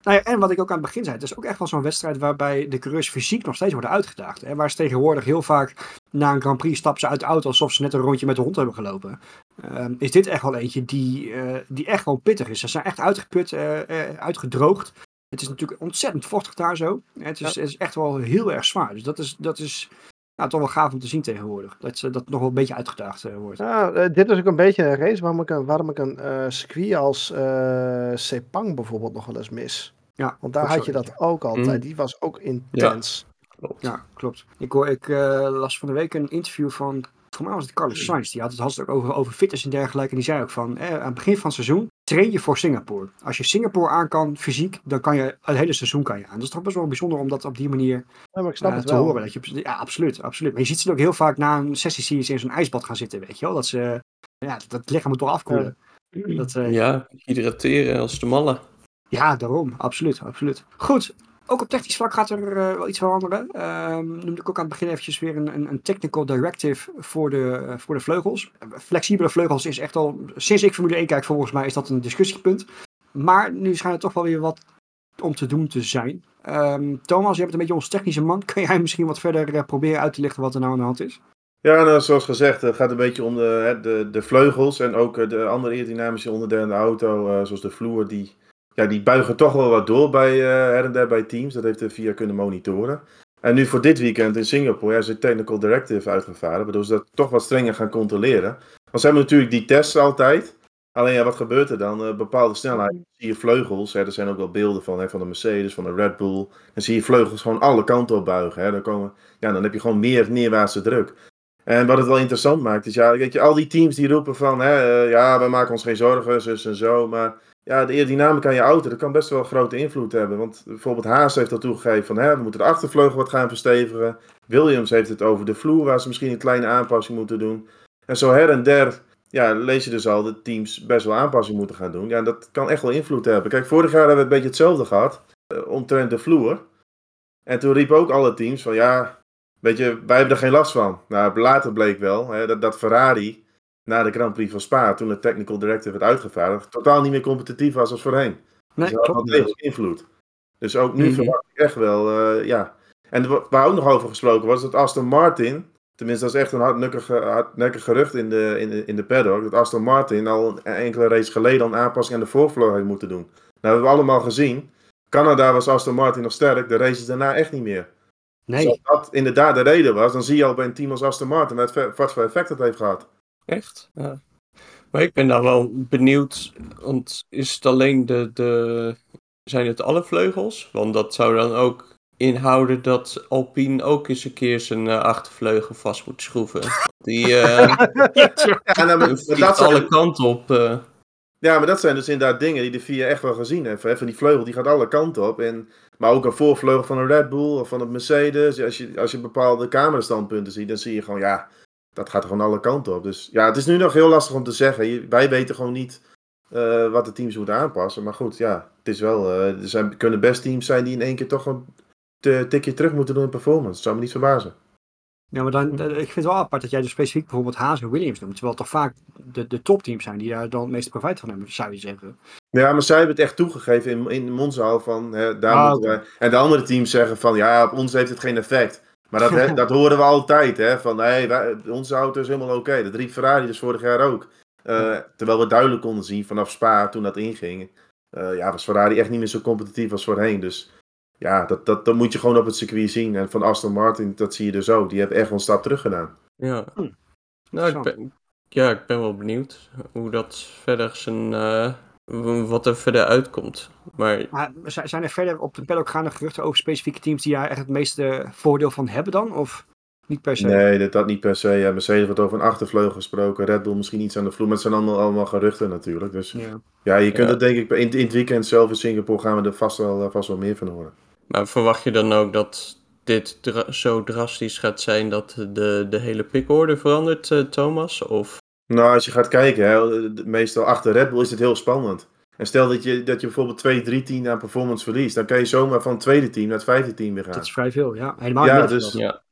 Nou ja, en wat ik ook aan het begin zei, het is ook echt wel zo'n wedstrijd waarbij de coureurs fysiek nog steeds worden uitgedaagd. Hè? Waar ze tegenwoordig heel vaak na een Grand Prix stappen ze uit de auto alsof ze net een rondje met de hond hebben gelopen. Ehm, is dit echt wel eentje die, eh, die echt wel pittig is. Ze zijn echt uitgeput, eh, eh, uitgedroogd. Het is natuurlijk ontzettend vochtig daar zo. Het is, het is echt wel heel erg zwaar. Dus dat is, dat is toch wel gaaf om te zien tegenwoordig. Dat ze dat nog wel een beetje uitgedaagd wordt. Ja, dit is ook een beetje een race waarom ik een, waarom ik een eh, circuit als Sepang bijvoorbeeld nog wel eens mis. Ja, Want daar had je dat ook altijd. Mm. Die was ook intens. Klopt. Ja, klopt. Ik, hoor, ik eh, las van de week een interview van, voor mij was het Carlos Sainz, die had het, had het ook over, over fitness en dergelijke. En die zei ook van, eh, aan het begin van het seizoen train je voor Singapore. Als je Singapore aan kan, fysiek, dan kan je het hele seizoen kan je aan. Dat is toch best wel bijzonder om dat op die manier Ja, maar ik snap eh, het te wel. horen. Dat je, ja, absoluut, absoluut. Maar je ziet ze ook heel vaak na een sessie zie je ze in zo'n ijsbad gaan zitten, weet je wel. Dat ze, ja, dat, dat lichaam moet toch afkoelen. Dat, eh, Ja, hydrateren als de malle. Ja, daarom. Absoluut, absoluut. Goed. Ook op technisch vlak gaat er eh, wel iets veranderen. Ehm noemde ik ook aan het begin eventjes weer een, een, technical directive voor de, eh, voor de vleugels. Flexibele vleugels is echt al, sinds ik Formule 1 kijk volgens mij, is dat een discussiepunt. Maar nu schijnt er toch wel weer wat om te doen te zijn. Ehm, Thomas, je bent een beetje ons technische man. Kun jij misschien wat verder eh, proberen uit te lichten wat er nou aan de hand is? Ja, nou, zoals gezegd, het gaat een beetje om de, de, de vleugels en ook de andere aerodynamische onderdelen in de auto, zoals de vloer, die, ja, die buigen toch wel wat door bij, eh, her en der bij teams. Dat heeft de VIA kunnen monitoren. En nu voor dit weekend in Singapore ja, is technical directive uitgevaren, waardoor ze dat toch wat strenger gaan controleren. Want ze hebben natuurlijk die tests altijd. Alleen ja, wat gebeurt er dan? Eh, bepaalde snelheid, zie je vleugels, hè, er zijn ook wel beelden van, hè, van de Mercedes, van de Red Bull. Dan zie je vleugels gewoon alle kanten op buigen. Hè. Dan, komen, ja, dan heb je gewoon meer neerwaartse druk. En wat het wel interessant maakt, is ja, weet je, al die teams die roepen van, hè, eh, ja, we maken ons geen zorgen, zus en zo. Maar ja, de aerodynamica aan je auto, dat kan best wel grote invloed hebben. Want bijvoorbeeld Haas heeft al toegegeven van, hè, we moeten de achtervleugel wat gaan verstevigen. Williams heeft het over de vloer, waar ze misschien een kleine aanpassing moeten doen. En zo her en der, ja, lees je dus al dat teams best wel aanpassing moeten gaan doen. Ja, dat kan echt wel invloed hebben. Kijk, vorig jaar hebben we een beetje hetzelfde gehad, eh, omtrent de vloer. En toen riepen ook alle teams van, ja, Weet je, wij hebben er geen last van. Nou, later bleek wel hè, dat, dat Ferrari na de Grand Prix van Spa, toen de technical directive werd uitgevaardigd, totaal niet meer competitief was als voorheen. Nee, Dus dat had invloed. Dus ook nu Mhm. verwacht ik echt wel, eh, ja. En wa- waar ook nog over gesproken was, dat Aston Martin, tenminste dat is echt een hardnekkig, hardnekkig gerucht in de, in, de, in de paddock, dat Aston Martin al een enkele race geleden een aanpassing aan de voorvleugel heeft moeten doen. Nou, hebben we allemaal gezien. Canada was Aston Martin nog sterk, de races daarna echt niet meer. Dus Nee, als dat inderdaad de reden was, dan zie je al bij een team als Aston Martin wat voor effect dat heeft gehad. Echt? Ja. Maar ik ben nou wel benieuwd, want is het alleen de, de... Zijn het alle vleugels? Want dat zou dan ook inhouden dat Alpine ook eens een keer zijn eh, achtervleugel vast moet schroeven. *laughs* Die eh Ja, nou, maar, dat alle zijn, kanten op. eh. ja, maar dat zijn dus inderdaad dingen die de VIA echt wel gezien heeft. Hè. Van die vleugel, die gaat alle kanten op. En, maar ook een voorvleugel van een Red Bull of van een Mercedes. Als je, als je bepaalde camerastandpunten ziet, dan zie je gewoon, ja, dat gaat gewoon alle kanten op. Dus ja, het is nu nog heel lastig om te zeggen. Je- Wij weten gewoon niet eh, wat de teams moeten aanpassen. Maar goed, ja, het is wel, eh, er zijn, kunnen best teams zijn die in één keer toch een te- tikje terug moeten doen in performance. Dat zou me niet verbazen. Ja, maar dan, ik vind het wel apart dat jij dus specifiek bijvoorbeeld Haas en Williams noemt. Terwijl het toch vaak de, de topteams zijn die daar dan het meeste profijt van hebben, zou je zeggen. Ja, maar zij hebben het echt toegegeven in, in Monza al van, hè, daar Ah, moeten wij... En de andere teams zeggen van, ja, op ons heeft het geen effect. Maar dat, *laughs* dat horen we altijd, hè. Van, nee, wij, onze auto is helemaal oké. Dat riep Ferrari dus vorig jaar ook. Eh, terwijl we duidelijk konden zien vanaf Spa, toen dat inging... eh, ja, was Ferrari echt niet meer zo competitief als voorheen. Dus ja, dat, dat, dat moet je gewoon op het circuit zien. En van Aston Martin, dat zie je dus ook. Die hebben echt wel een stap terug gedaan. Ja. Hm. Nou, ik ben, ja, ik ben wel benieuwd hoe dat verder zijn, eh, wat er verder uitkomt. Maar Maar zijn er verder op de paddock gaande geruchten over specifieke teams die daar echt het meeste voordeel van hebben dan? Of niet per se? Nee, dat, dat niet per se. Ja, Mercedes wordt over een achtervleugel gesproken. Red Bull misschien iets aan de vloer. Maar het zijn allemaal, allemaal geruchten natuurlijk. Dus Ja. ja, je kunt Ja. het denk ik... In, in het weekend zelf in Singapore gaan we er vast wel, eh, vast wel meer van horen. Maar verwacht je dan ook dat dit dra- zo drastisch gaat zijn dat de, de hele pickorde verandert, eh, Thomas? Of Nou, als je gaat kijken, hè, meestal achter Red Bull is het heel spannend. En stel dat je, dat je bijvoorbeeld 2, 3 10 aan performance verliest. Dan kan je zomaar van het tweede team naar het vijfde team weer gaan. Dat is vrij veel, ja. Helemaal Ja, dus- ja,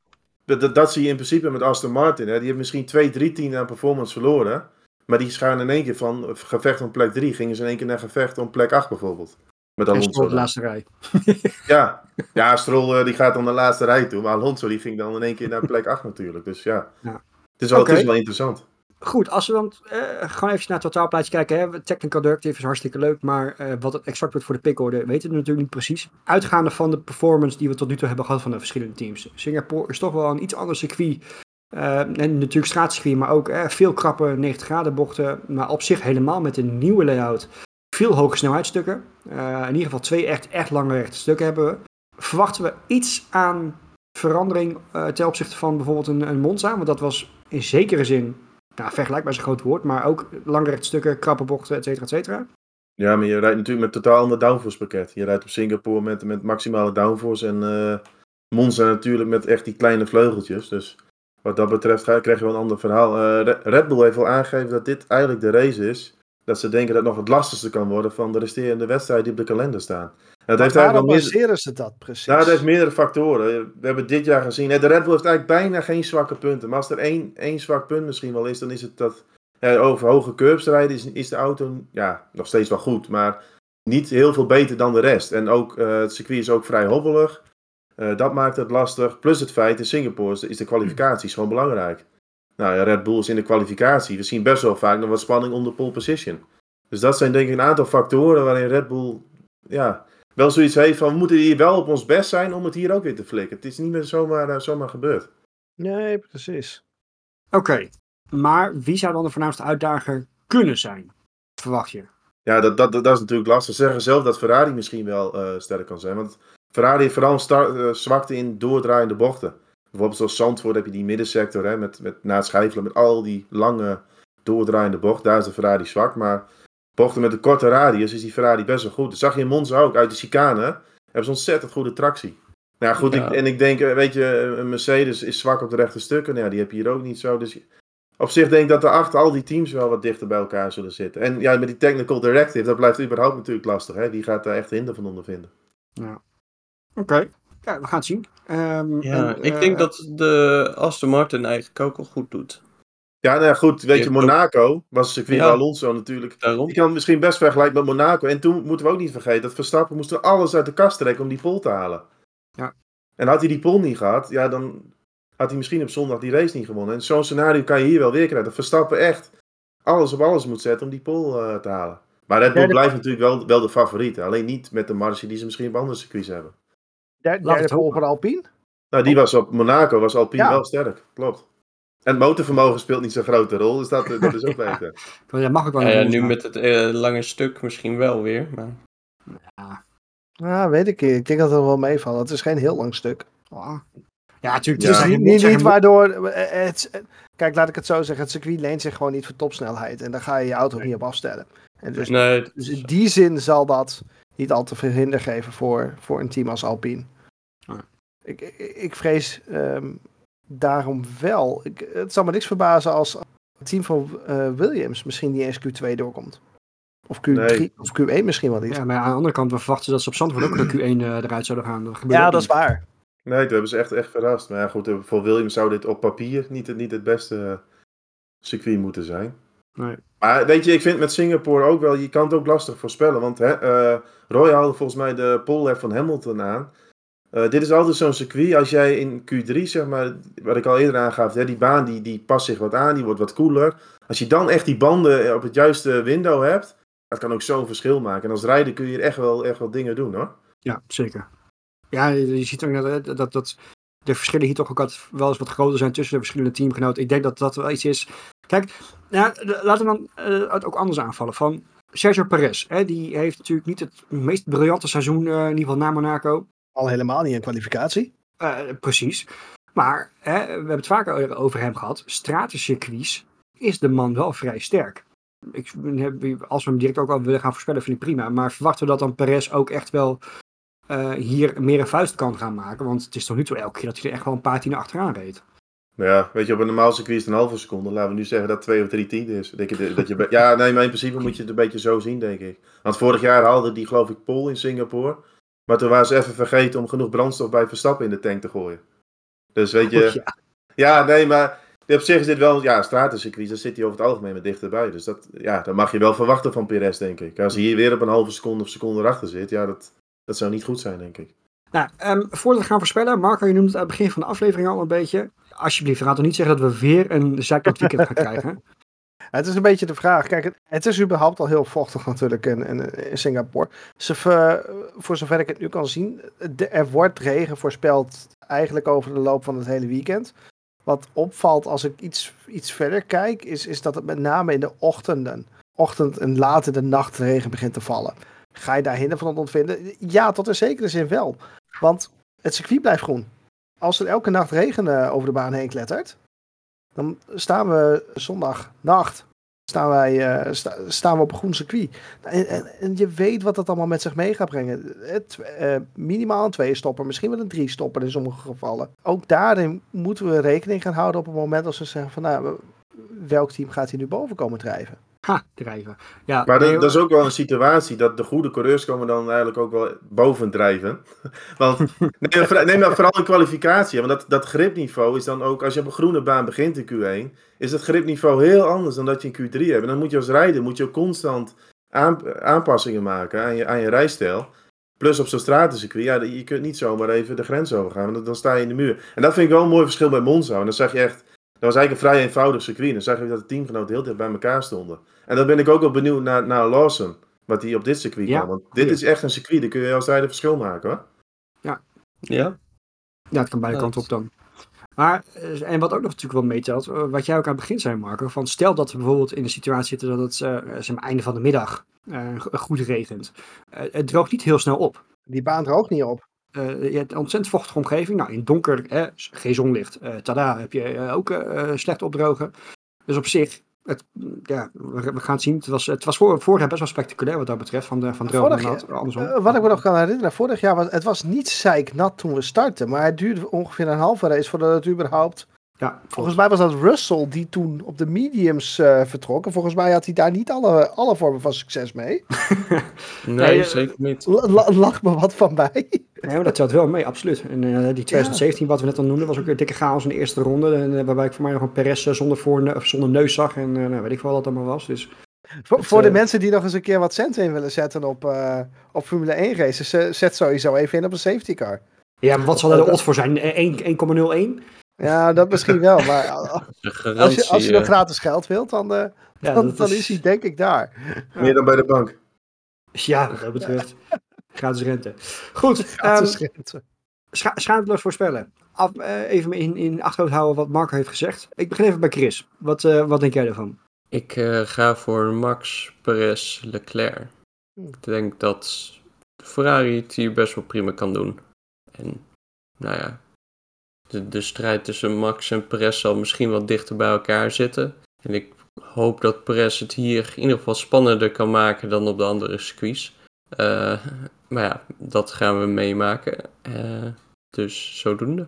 Dat, dat, dat zie je in principe met Aston Martin. Hè. Die heeft misschien 2, 3 10 aan performance verloren. Maar die gaan in één keer van gevecht om plek 3. Gingen ze in één keer naar gevecht om plek 8 bijvoorbeeld. Met Alonso. Stroll de dan. laatste rij. *laughs* *laughs* Ja, ja Stroll eh, die gaat dan de laatste rij toe. Maar Alonso die ging dan in één keer naar plek 8 natuurlijk. Dus ja, Ja. Het, is wel, het is wel interessant. Goed, als we dan eh, gewoon even naar het totaalplaatje kijken. Hè. Technical Directive is hartstikke leuk, maar eh, wat het exact wordt voor de pickorde weten we natuurlijk niet precies. Uitgaande van de performance die we tot nu toe hebben gehad van de verschillende teams. Singapore is toch wel een iets ander circuit. Eh, en natuurlijk straatcircuit, maar ook veel krappe 90 graden bochten. Maar op zich helemaal met een nieuwe layout. Veel hoge snelheidsstukken. Eh, in ieder geval twee echt, echt lange rechte stukken hebben we. Verwachten we iets aan verandering ten opzichte van bijvoorbeeld een, een Monza? Want dat was in zekere zin, nou, vergelijkbaar is een groot woord, maar ook lange rechte stukken, krappe bochten, et cetera, et cetera. Ja, maar je rijdt natuurlijk met totaal ander downforce pakket. Je rijdt op Singapore met, met maximale downforce en eh Monza natuurlijk met echt die kleine vleugeltjes. Dus wat dat betreft krijg je wel een ander verhaal. Eh, Re- Red Bull heeft wel aangegeven dat dit eigenlijk de race is. Dat ze denken dat het nog het lastigste kan worden van de resterende wedstrijden die op de kalender staan. En dat heeft Waarom baseren ze dat precies? Nou, dat heeft meerdere factoren. We hebben dit jaar gezien. De Red Bull heeft eigenlijk bijna geen zwakke punten. Maar als er één, één zwak punt misschien wel is, dan is het dat. Ja, over hoge curbs rijden is, is de auto ja, nog steeds wel goed. Maar niet heel veel beter dan de rest. En ook eh, het circuit is ook vrij hobbelig. Eh, dat maakt het lastig. Plus het feit, in Singapore is de, is de kwalificatie is gewoon belangrijk. Nou ja, Red Bull is in de kwalificatie. We zien best wel vaak nog wat spanning om de pole position. Dus dat zijn denk ik een aantal factoren waarin Red Bull ja, wel zoiets heeft van we moeten hier wel op ons best zijn om het hier ook weer te flikken. Het is niet meer zomaar, eh, zomaar gebeurd. Nee, precies. Oké, maar wie zou dan de voornaamste uitdager kunnen zijn? Verwacht je? Ja, dat, dat, dat is natuurlijk lastig. Ze zeggen zelf dat Ferrari misschien wel eh, sterk kan zijn. Want Ferrari heeft vooral een eh, zwakte in doordraaiende bochten. Bijvoorbeeld zoals Zandvoort heb je die middensector hè, met, met, na het schijfelen met al die lange doordraaiende bochten. Daar is de Ferrari zwak. Maar bochten met een korte radius is die Ferrari best wel goed. Dat zag je in Monza ook. Uit de chicane hebben ze ontzettend goede tractie. Nou ja, goed, Ja. Ik, en ik denk, eh, weet je, een Mercedes is zwak op de rechte stukken. Nou, ja, die heb je hier ook niet zo. Dus op zich denk ik dat er achter al die teams wel wat dichter bij elkaar zullen zitten. En ja, met die technical directive, dat blijft überhaupt natuurlijk lastig. Hè? Die gaat daar echt hinder van ondervinden. Oké, ja, we gaan het zien. Ehm, Ja, en, ik eh, denk dat de Aston Martin eigenlijk ook al goed doet. Ja, nou ja, goed. Weet je, Monaco was een circuit Ja. waar Alonso natuurlijk. Daarom. Je kan het misschien best vergelijken met Monaco. En toen moeten we ook niet vergeten dat Verstappen moest er alles uit de kast trekken om die pole te halen. Ja. En had hij die pole niet gehad, ja, dan had hij misschien op zondag die race niet gewonnen. En zo'n scenario kan je hier wel weer krijgen. Dat Verstappen echt alles op alles moet zetten om die pole eh, te halen. Maar Red Bull blijft natuurlijk wel, wel de favoriet. Alleen niet met de marge die ze misschien op andere circuits hebben. Der, het derde voor Alpine? Nou, die was op Monaco, was Alpine Ja. wel sterk. Klopt. En motorvermogen speelt niet zo'n grote rol, dus dat, dat is ook *laughs* beter. Dat mag ook wel. Ja, ja, rol nu met het eh, lange stuk misschien wel weer. Maar... Ja, weet ik niet. Ik denk dat het wel meevalt. Het is geen heel lang stuk. Ah. Ja, natuurlijk. Ja. Het is niet, niet, waardoor... eh, Het, eh, kijk, laat ik het zo zeggen. Het circuit leent zich gewoon niet voor topsnelheid. En daar ga je je auto niet op afstellen. En dus, Nee, dus in die zin zal dat niet al te veel hinder geven voor, voor een team als Alpine. Ik, ik, ik vrees ehm, daarom wel. Ik, het zal me niks verbazen als het team van eh, Williams misschien niet eens Q2 doorkomt. Of Q3 Nee. of Q1 misschien wel niet. Ja, maar aan de andere kant, we verwachten dat ze op Zandvoort ook *clears throat* de Q1 eh, eruit zouden gaan. Dat Ja, dat is waar. Nee, toen hebben ze echt, echt verrast. Maar ja, goed, eh, voor Williams zou dit op papier niet, het- niet het beste circuit moeten zijn. Nee. Maar weet je, ik vind met Singapore ook wel, je kan het ook lastig voorspellen. Want hè, eh, Roy haalde volgens mij de pole van Hamilton aan. Eh, dit is altijd zo'n circuit, als jij in Q3, zeg maar, wat ik al eerder aangaf, hè, die baan die, die past zich wat aan, die wordt wat koeler. Als je dan echt die banden op het juiste window hebt, dat kan ook zo'n verschil maken. En als rijder kun je hier echt wel, echt wel dingen doen hoor. Ja, zeker. Ja, je, ziet ook dat, dat, dat de verschillen hier toch ook altijd wel eens wat groter zijn tussen de verschillende teamgenoten. Ik denk dat dat wel iets is. Kijk, de- laten we dan eh, het ook anders aanvallen. Van Sergio Perez, hè, die heeft natuurlijk niet het meest briljante seizoen, eh, in ieder geval na Monaco. Al helemaal niet in kwalificatie. Eh, precies. Maar hè, we hebben het vaker over hem gehad. Stratencircuits is de man wel vrij sterk. Ik, als we hem direct ook al willen gaan voorspellen, vind ik prima. Maar verwachten we dat dan Perez ook echt wel eh, hier meer een vuist kan gaan maken? Want het is toch niet zo elke keer dat hij er echt wel een paar tienen achteraan reed. Nou ja, weet je, op een normaal circuit is het een halve seconde. Laten we nu zeggen dat twee of drie tienden is. Denk je, dat je, ja, nee, maar in principe moet je het een beetje zo zien, denk ik. Want vorig jaar haalde die, geloof ik, Pol in Singapore. Maar toen waren ze even vergeten om genoeg brandstof bij Verstappen in de tank te gooien. Dus weet je, Goed, ja. ja, nee, maar op zich is dit wel, ja, stratencircuit, daar zit hij over het algemeen met dichterbij. Dus dat, ja, dat mag je wel verwachten van Perez, denk ik. Als hij hier weer op een halve seconde of seconde erachter zit, ja, dat, dat zou niet goed zijn, denk ik. Nou, ehm, voordat we gaan voorspellen, Marco, je noemde het aan het begin van de aflevering al een beetje. Alsjeblieft, raad toch niet zeggen dat we weer een zijkant weekend gaan krijgen. *laughs* Het is een beetje de vraag. Kijk, het, is überhaupt al heel vochtig *laughs* natuurlijk in, in, in Singapore. Ze, voor zover ik het nu kan zien, de- er wordt regen voorspeld eigenlijk over de loop van het hele weekend. Wat opvalt als ik iets, iets verder kijk, is, is dat het met name in de ochtenden, ochtend en later de nacht regen begint te vallen. Ga je daar hinder van ontvinden? Ja, tot een zekere zin wel. Want het circuit blijft groen. Als er elke nacht regen eh, over de baan heen klettert, dan staan we zondagnacht staan, wij, eh, sta- staan we op een groen circuit. En, en, en je weet wat dat allemaal met zich mee gaat brengen. Het, eh, minimaal een twee stopper, misschien wel een drie stopper in sommige gevallen. Ook daarin moeten we rekening gaan houden op het moment als we zeggen van nou, welk team gaat hier nu boven komen drijven. Ha, drijven. Ja, Maar dat, nee, dat is ook wel een situatie dat de goede coureurs komen dan eigenlijk ook wel boven drijven. *laughs* Want neem, maar neem nou vooral een kwalificatie. Want dat, dat gripniveau is dan ook, als je op een groene baan begint in Q1, is het gripniveau heel anders dan dat je in Q3 hebt. En dan moet je als rijder moet je ook constant aan- aanpassingen maken aan je, aan je rijstijl. Plus op zo'n stratencircuit, ja, je kunt niet zomaar even de grens overgaan, want dan- sta je in de muur. En dat vind ik wel een mooi verschil bij Monza. En dan zag je echt, dat was eigenlijk een vrij eenvoudig circuit. Dan zag je dat de teamgenoten heel dicht bij elkaar stonden. En dan ben ik ook wel benieuwd naar, naar Lawson, wat hij op dit circuit Ja, kan. Want dit goeie. is echt een circuit, daar kun je als rijder verschil maken hoor. Ja? Ja, het kan beide Ja, kanten dat- op dan. Maar, eh, en wat ook nog natuurlijk wel meetelt, eh, wat jij ook aan het begin zei, Marco, van stel dat we bijvoorbeeld in de situatie zitten dat het eh, zeg maar, einde van de middag eh, go- goed regent. Eh, het droogt niet heel snel op. Die baan droogt niet op. Eh, je hebt een ontzettend vochtige omgeving. Nou, in donker, eh, geen zonlicht. eh tada, heb je eh, ook slecht opdrogen. Dus op zich, het, ja, we, we gaan het zien. Het was, het was voor, vorig jaar best wel spectaculair wat dat betreft, van, de, van droog Vorig nat, andersom. Wat ik me nog kan herinneren, vorig jaar was het was niet zeiknat toen we startten, maar het duurde ongeveer een halve race voordat het überhaupt. Ja, Volgens mij was dat Russell die toen op de mediums eh, vertrok. En volgens mij had hij daar niet alle, alle vormen van succes mee. *laughs* Nee, Nee, eh, zeker niet. La- la- lag me wat van bij. Nee, maar dat telt wel mee, absoluut. En eh, die 2017, wat we net al noemden, was ook een dikke chaos in de eerste ronde. En, waarbij ik voor mij nog een Perez zonder, voor, zonder neus zag. En eh, nou, weet ik veel wat dat allemaal was. Dus Voor, voor de mensen die nog eens een keer wat cent in willen zetten op, eh, op Formule 1 races, zet sowieso even in op een safety car. ja, maar wat zal er de odds voor zijn? Eh, 1 1,01? Ja, dat misschien wel. Maar *laughs* als je, als je nog eh, gratis geld wilt, dan, eh, Ja, dan, is hij denk ik daar. Meer dan bij de bank. Ja, wat dat betreft. *laughs* Gratis rente. Goed, Gratis ehm, rente. scha schaamteloos voorspellen. Af, eh, even in, in achterhoofd houden wat Marco heeft gezegd. Ik begin even bij Chris. Wat, eh, wat denk jij ervan? Ik eh, ga voor Max Perez Leclerc. Hmm. Ik denk dat Ferrari het hier best wel prima kan doen. En nou ja, de, de strijd tussen Max en Perez zal misschien wat dichter bij elkaar zitten. En ik hoop dat Perez het hier in ieder geval spannender kan maken dan op de andere circuits. Eh, maar ja, dat gaan we meemaken. Eh, dus zodoende.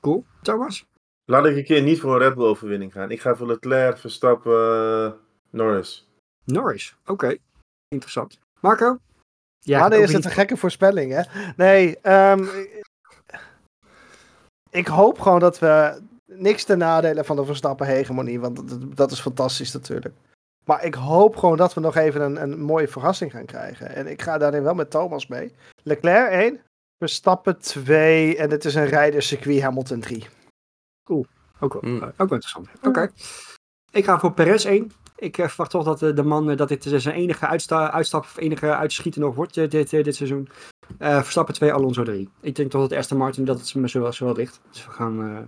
Cool. Thomas? Laat ik een keer niet voor een Red Bull overwinning gaan. Ik ga voor Leclerc, Verstappen, Norris. Norris. Oké. Interessant. Marco? Ja, is het een gekke voorspelling, hè? Nee, ehm, ik hoop gewoon dat we niks ten nadele van de Verstappen-hegemonie, want dat, dat is fantastisch natuurlijk. Maar ik hoop gewoon dat we nog even een, een mooie verrassing gaan krijgen. En ik ga daarin wel met Thomas mee. Leclerc 1, Verstappen 2 en het is een rijderscircuit Hamilton 3. Ook wel, Mm. eh, ook wel interessant. Oké. Ik ga voor Perez 1. Ik eh, verwacht toch dat eh, de man, eh, dat dit zijn enige uitsta uitstap of enige uitschieten nog wordt dit, dit seizoen. Eh, Verstappen 2, Alonso 3. Ik denk toch dat Aston Martin dat het me zo wel, zo wel ligt. Dus we gaan eh,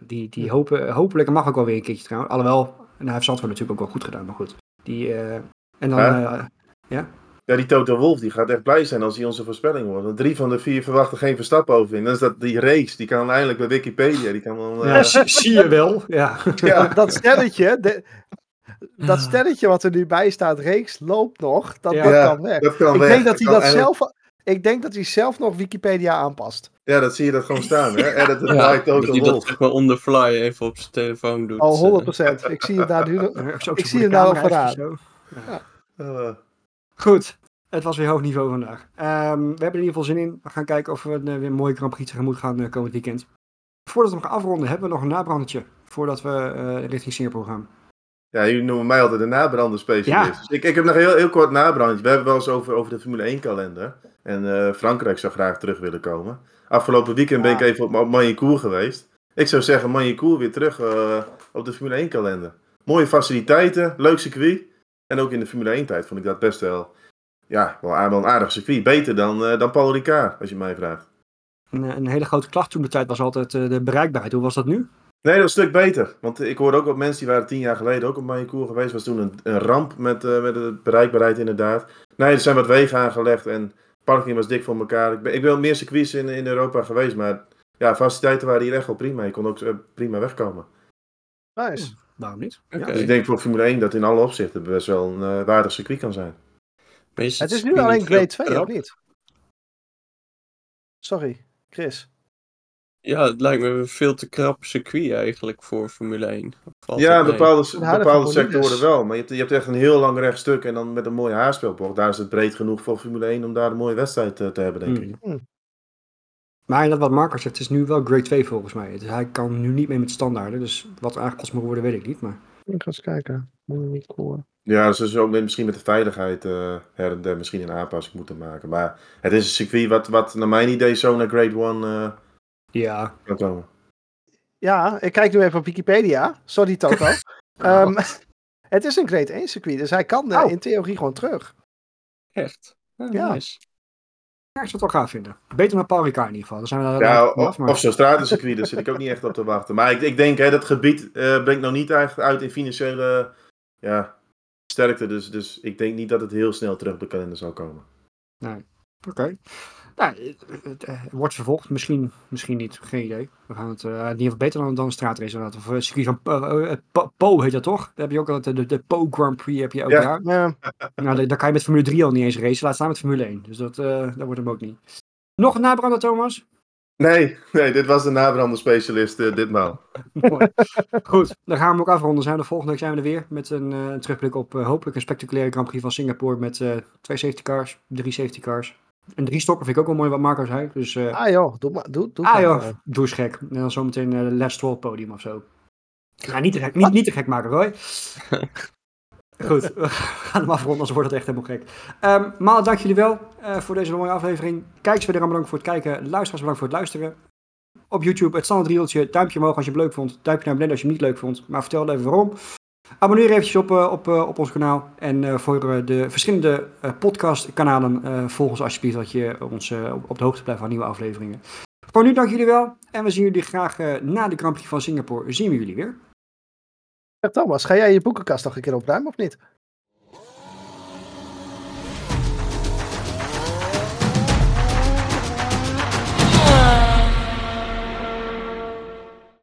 die, die hopen, hopelijk, mag ook wel weer een keertje trouwens. Alhoewel, en hij heeft Zandvoort natuurlijk ook wel goed gedaan, maar goed. Die, eh, en dan, Ja. eh, Ja, die Toto Wolf die gaat echt blij zijn als hij onze voorspelling wordt. Want drie van de vier verwachten geen Verstappen overwinning. Dan is dat die race, die kan eindelijk bij Wikipedia. Die kan dan, eh, ja, zie je wel. Ja. ja. Dat, dat stelletje, de- dat stelletje wat er nu bij staat, reeks loopt nog, dat, Ja. dat Ja, kan weg. dat kan Ik weg. denk dat hij dat zelf. Ik denk dat hij zelf nog Wikipedia aanpast. Ja, dat zie je dat gewoon staan. Hè? Edit *laughs* het Ja, dat hij dat zeg maar on the fly even op zijn telefoon doet. Al eh. 100%. Ik zie het daar nu. nog- *laughs* Ik zie hem nou camera al vooraan. zo. Eh, Goed, het was weer hoog niveau vandaag. Ehm, we hebben er in ieder geval zin in. We gaan kijken of we eh, weer een mooie Grand Prix tegemoet gaan uh, komend weekend. Voordat we nog afronden, hebben we nog een nabrandetje. Voordat we eh, richting Singapore gaan. Ja, jullie noemen mij altijd een nabranderspecialist. Ja. Dus ik, ik heb nog heel, heel kort nabrandje. We hebben wel eens over, over de Formule 1 kalender. En eh, Frankrijk zou graag terug willen komen. Afgelopen weekend ben ik even op Ma- Magny-Cours geweest. Ik zou zeggen Magny-Cours weer terug eh, op de Formule 1 kalender. mooie faciliteiten, leuk circuit. En ook in de Formule 1 tijd vond ik dat best wel, ja, wel, een aardig circuit. Beter dan, eh, dan Paul Ricard, als je mij vraagt. Een, een hele grote klacht toen de tijd was altijd de bereikbaarheid. Hoe was dat nu? Nee, dat is een stuk beter. Want ik hoorde ook wat mensen die waren tien jaar geleden ook op mijn koer geweest. was toen een, een ramp met, eh, met de bereikbaarheid inderdaad. Nee, er zijn wat wegen aangelegd en parking was dik voor elkaar. Ik ben, ik ben wel meer circuits in, in Europa geweest, maar ja, faciliteiten waren hier echt wel prima. Je kon ook eh, prima wegkomen. Nice. Waarom niet? Oké. Dus ik denk voor Formule 1 dat in alle opzichten best wel een eh, waardig circuit kan zijn. Het is nu alleen grade 2, krap? of niet? Sorry, Chris. Ja, het lijkt me een veel te krap circuit eigenlijk voor Formule 1. Valt Ja, dat mee? bepaalde, bepaalde sectoren wel. Maar je hebt, je hebt echt een heel lang rechtstuk en dan met een mooie haarspeelbocht. Daar is het breed genoeg voor Formule 1 om daar een mooie wedstrijd eh, te hebben, denk ik. Hmm. Maar inderdaad, wat Marco zegt, het is nu wel grade 2 volgens mij. Dus hij kan nu niet meer met standaarden. Dus wat er eigenlijk kost moet worden, weet ik niet. Maar Ik ga eens kijken. Moet ik niet horen. Ja, dus ze zullen ook misschien met de veiligheid eh, her en der misschien een aanpassing moeten maken. Maar het is een circuit wat, wat naar mijn idee zo naar grade 1 eh ja. Ja, ik kijk nu even op Wikipedia. Sorry, Toto. *laughs* Ehm, *laughs* het is een grade 1 circuit, dus hij kan eh, Oh. in theorie gewoon terug. Echt? Ja. nice. ja, ik zou het wel gaaf vinden. Beter dan Paul Ricard in ieder geval. Dan zijn we daar Ja, daar vanaf, of, maar- of zo'n stratencircuit, daar zit ik ook niet echt op te wachten. Maar ik, ik denk, hè, dat gebied eh, brengt nou niet echt uit in financiële ja, sterkte. Dus, dus ik denk niet dat het heel snel terug op de kalender zal komen. Oké. Nou, het, het, eh, wordt vervolgd. Misschien, misschien niet. Geen idee. We gaan het eh, in ieder geval beter dan, dan een straatrace inderdaad. Of uh, circuit van eh, eh, Po- heet dat toch? Daar heb je ook altijd de, de Po Grand Prix heb je elk Ja. jaar. Ja, Nou, daar- daar kan je met Formule 3 al niet eens racen. Laat staan met Formule 1. Dus dat, eh dat wordt hem ook niet. Nog een nabrander, Thomas? Nee, nee, dit was de nabrander specialist eh, ditmaal. *laughs* Mooi. Goed, dan gaan we ook afronden. Zijn we de volgende week zijn we er weer met een, eh, een terugblik op eh, hopelijk een spectaculaire Grand Prix van Singapore met eh, twee safety cars, drie safety cars. En drie stokken vind ik ook wel mooi wat Marco zei. Dus eh, ah joh, doe maar. Doe, doe ah joh, doe eens gek. En dan zometeen eh Les Stroll podium of zo. Ja, niet te gek, niet, niet te gek maken, Roy. *laughs* Goed, we gaan hem afronden, anders wordt het echt helemaal gek. Ehm maar dank jullie wel eh, voor deze mooie aflevering. Kijkers weer bedankt voor het kijken. Luisteraars bedankt voor het luisteren. Op YouTube het standaard rieltje. Duimpje omhoog als je het leuk vond. Duimpje naar beneden als je hem niet leuk vond. Maar vertel even waarom. Abonneer eventjes op, eh, op, eh, op ons kanaal. En eh, voor de verschillende podcastkanalen volg ons alsjeblieft. Dat je ons op, de hoogte blijft van nieuwe afleveringen. Voor nu dank jullie wel. En we zien jullie graag na de Grand Prix van Singapore. Zien we jullie weer. Thomas, ga jij je boekenkast nog een keer opruimen of niet?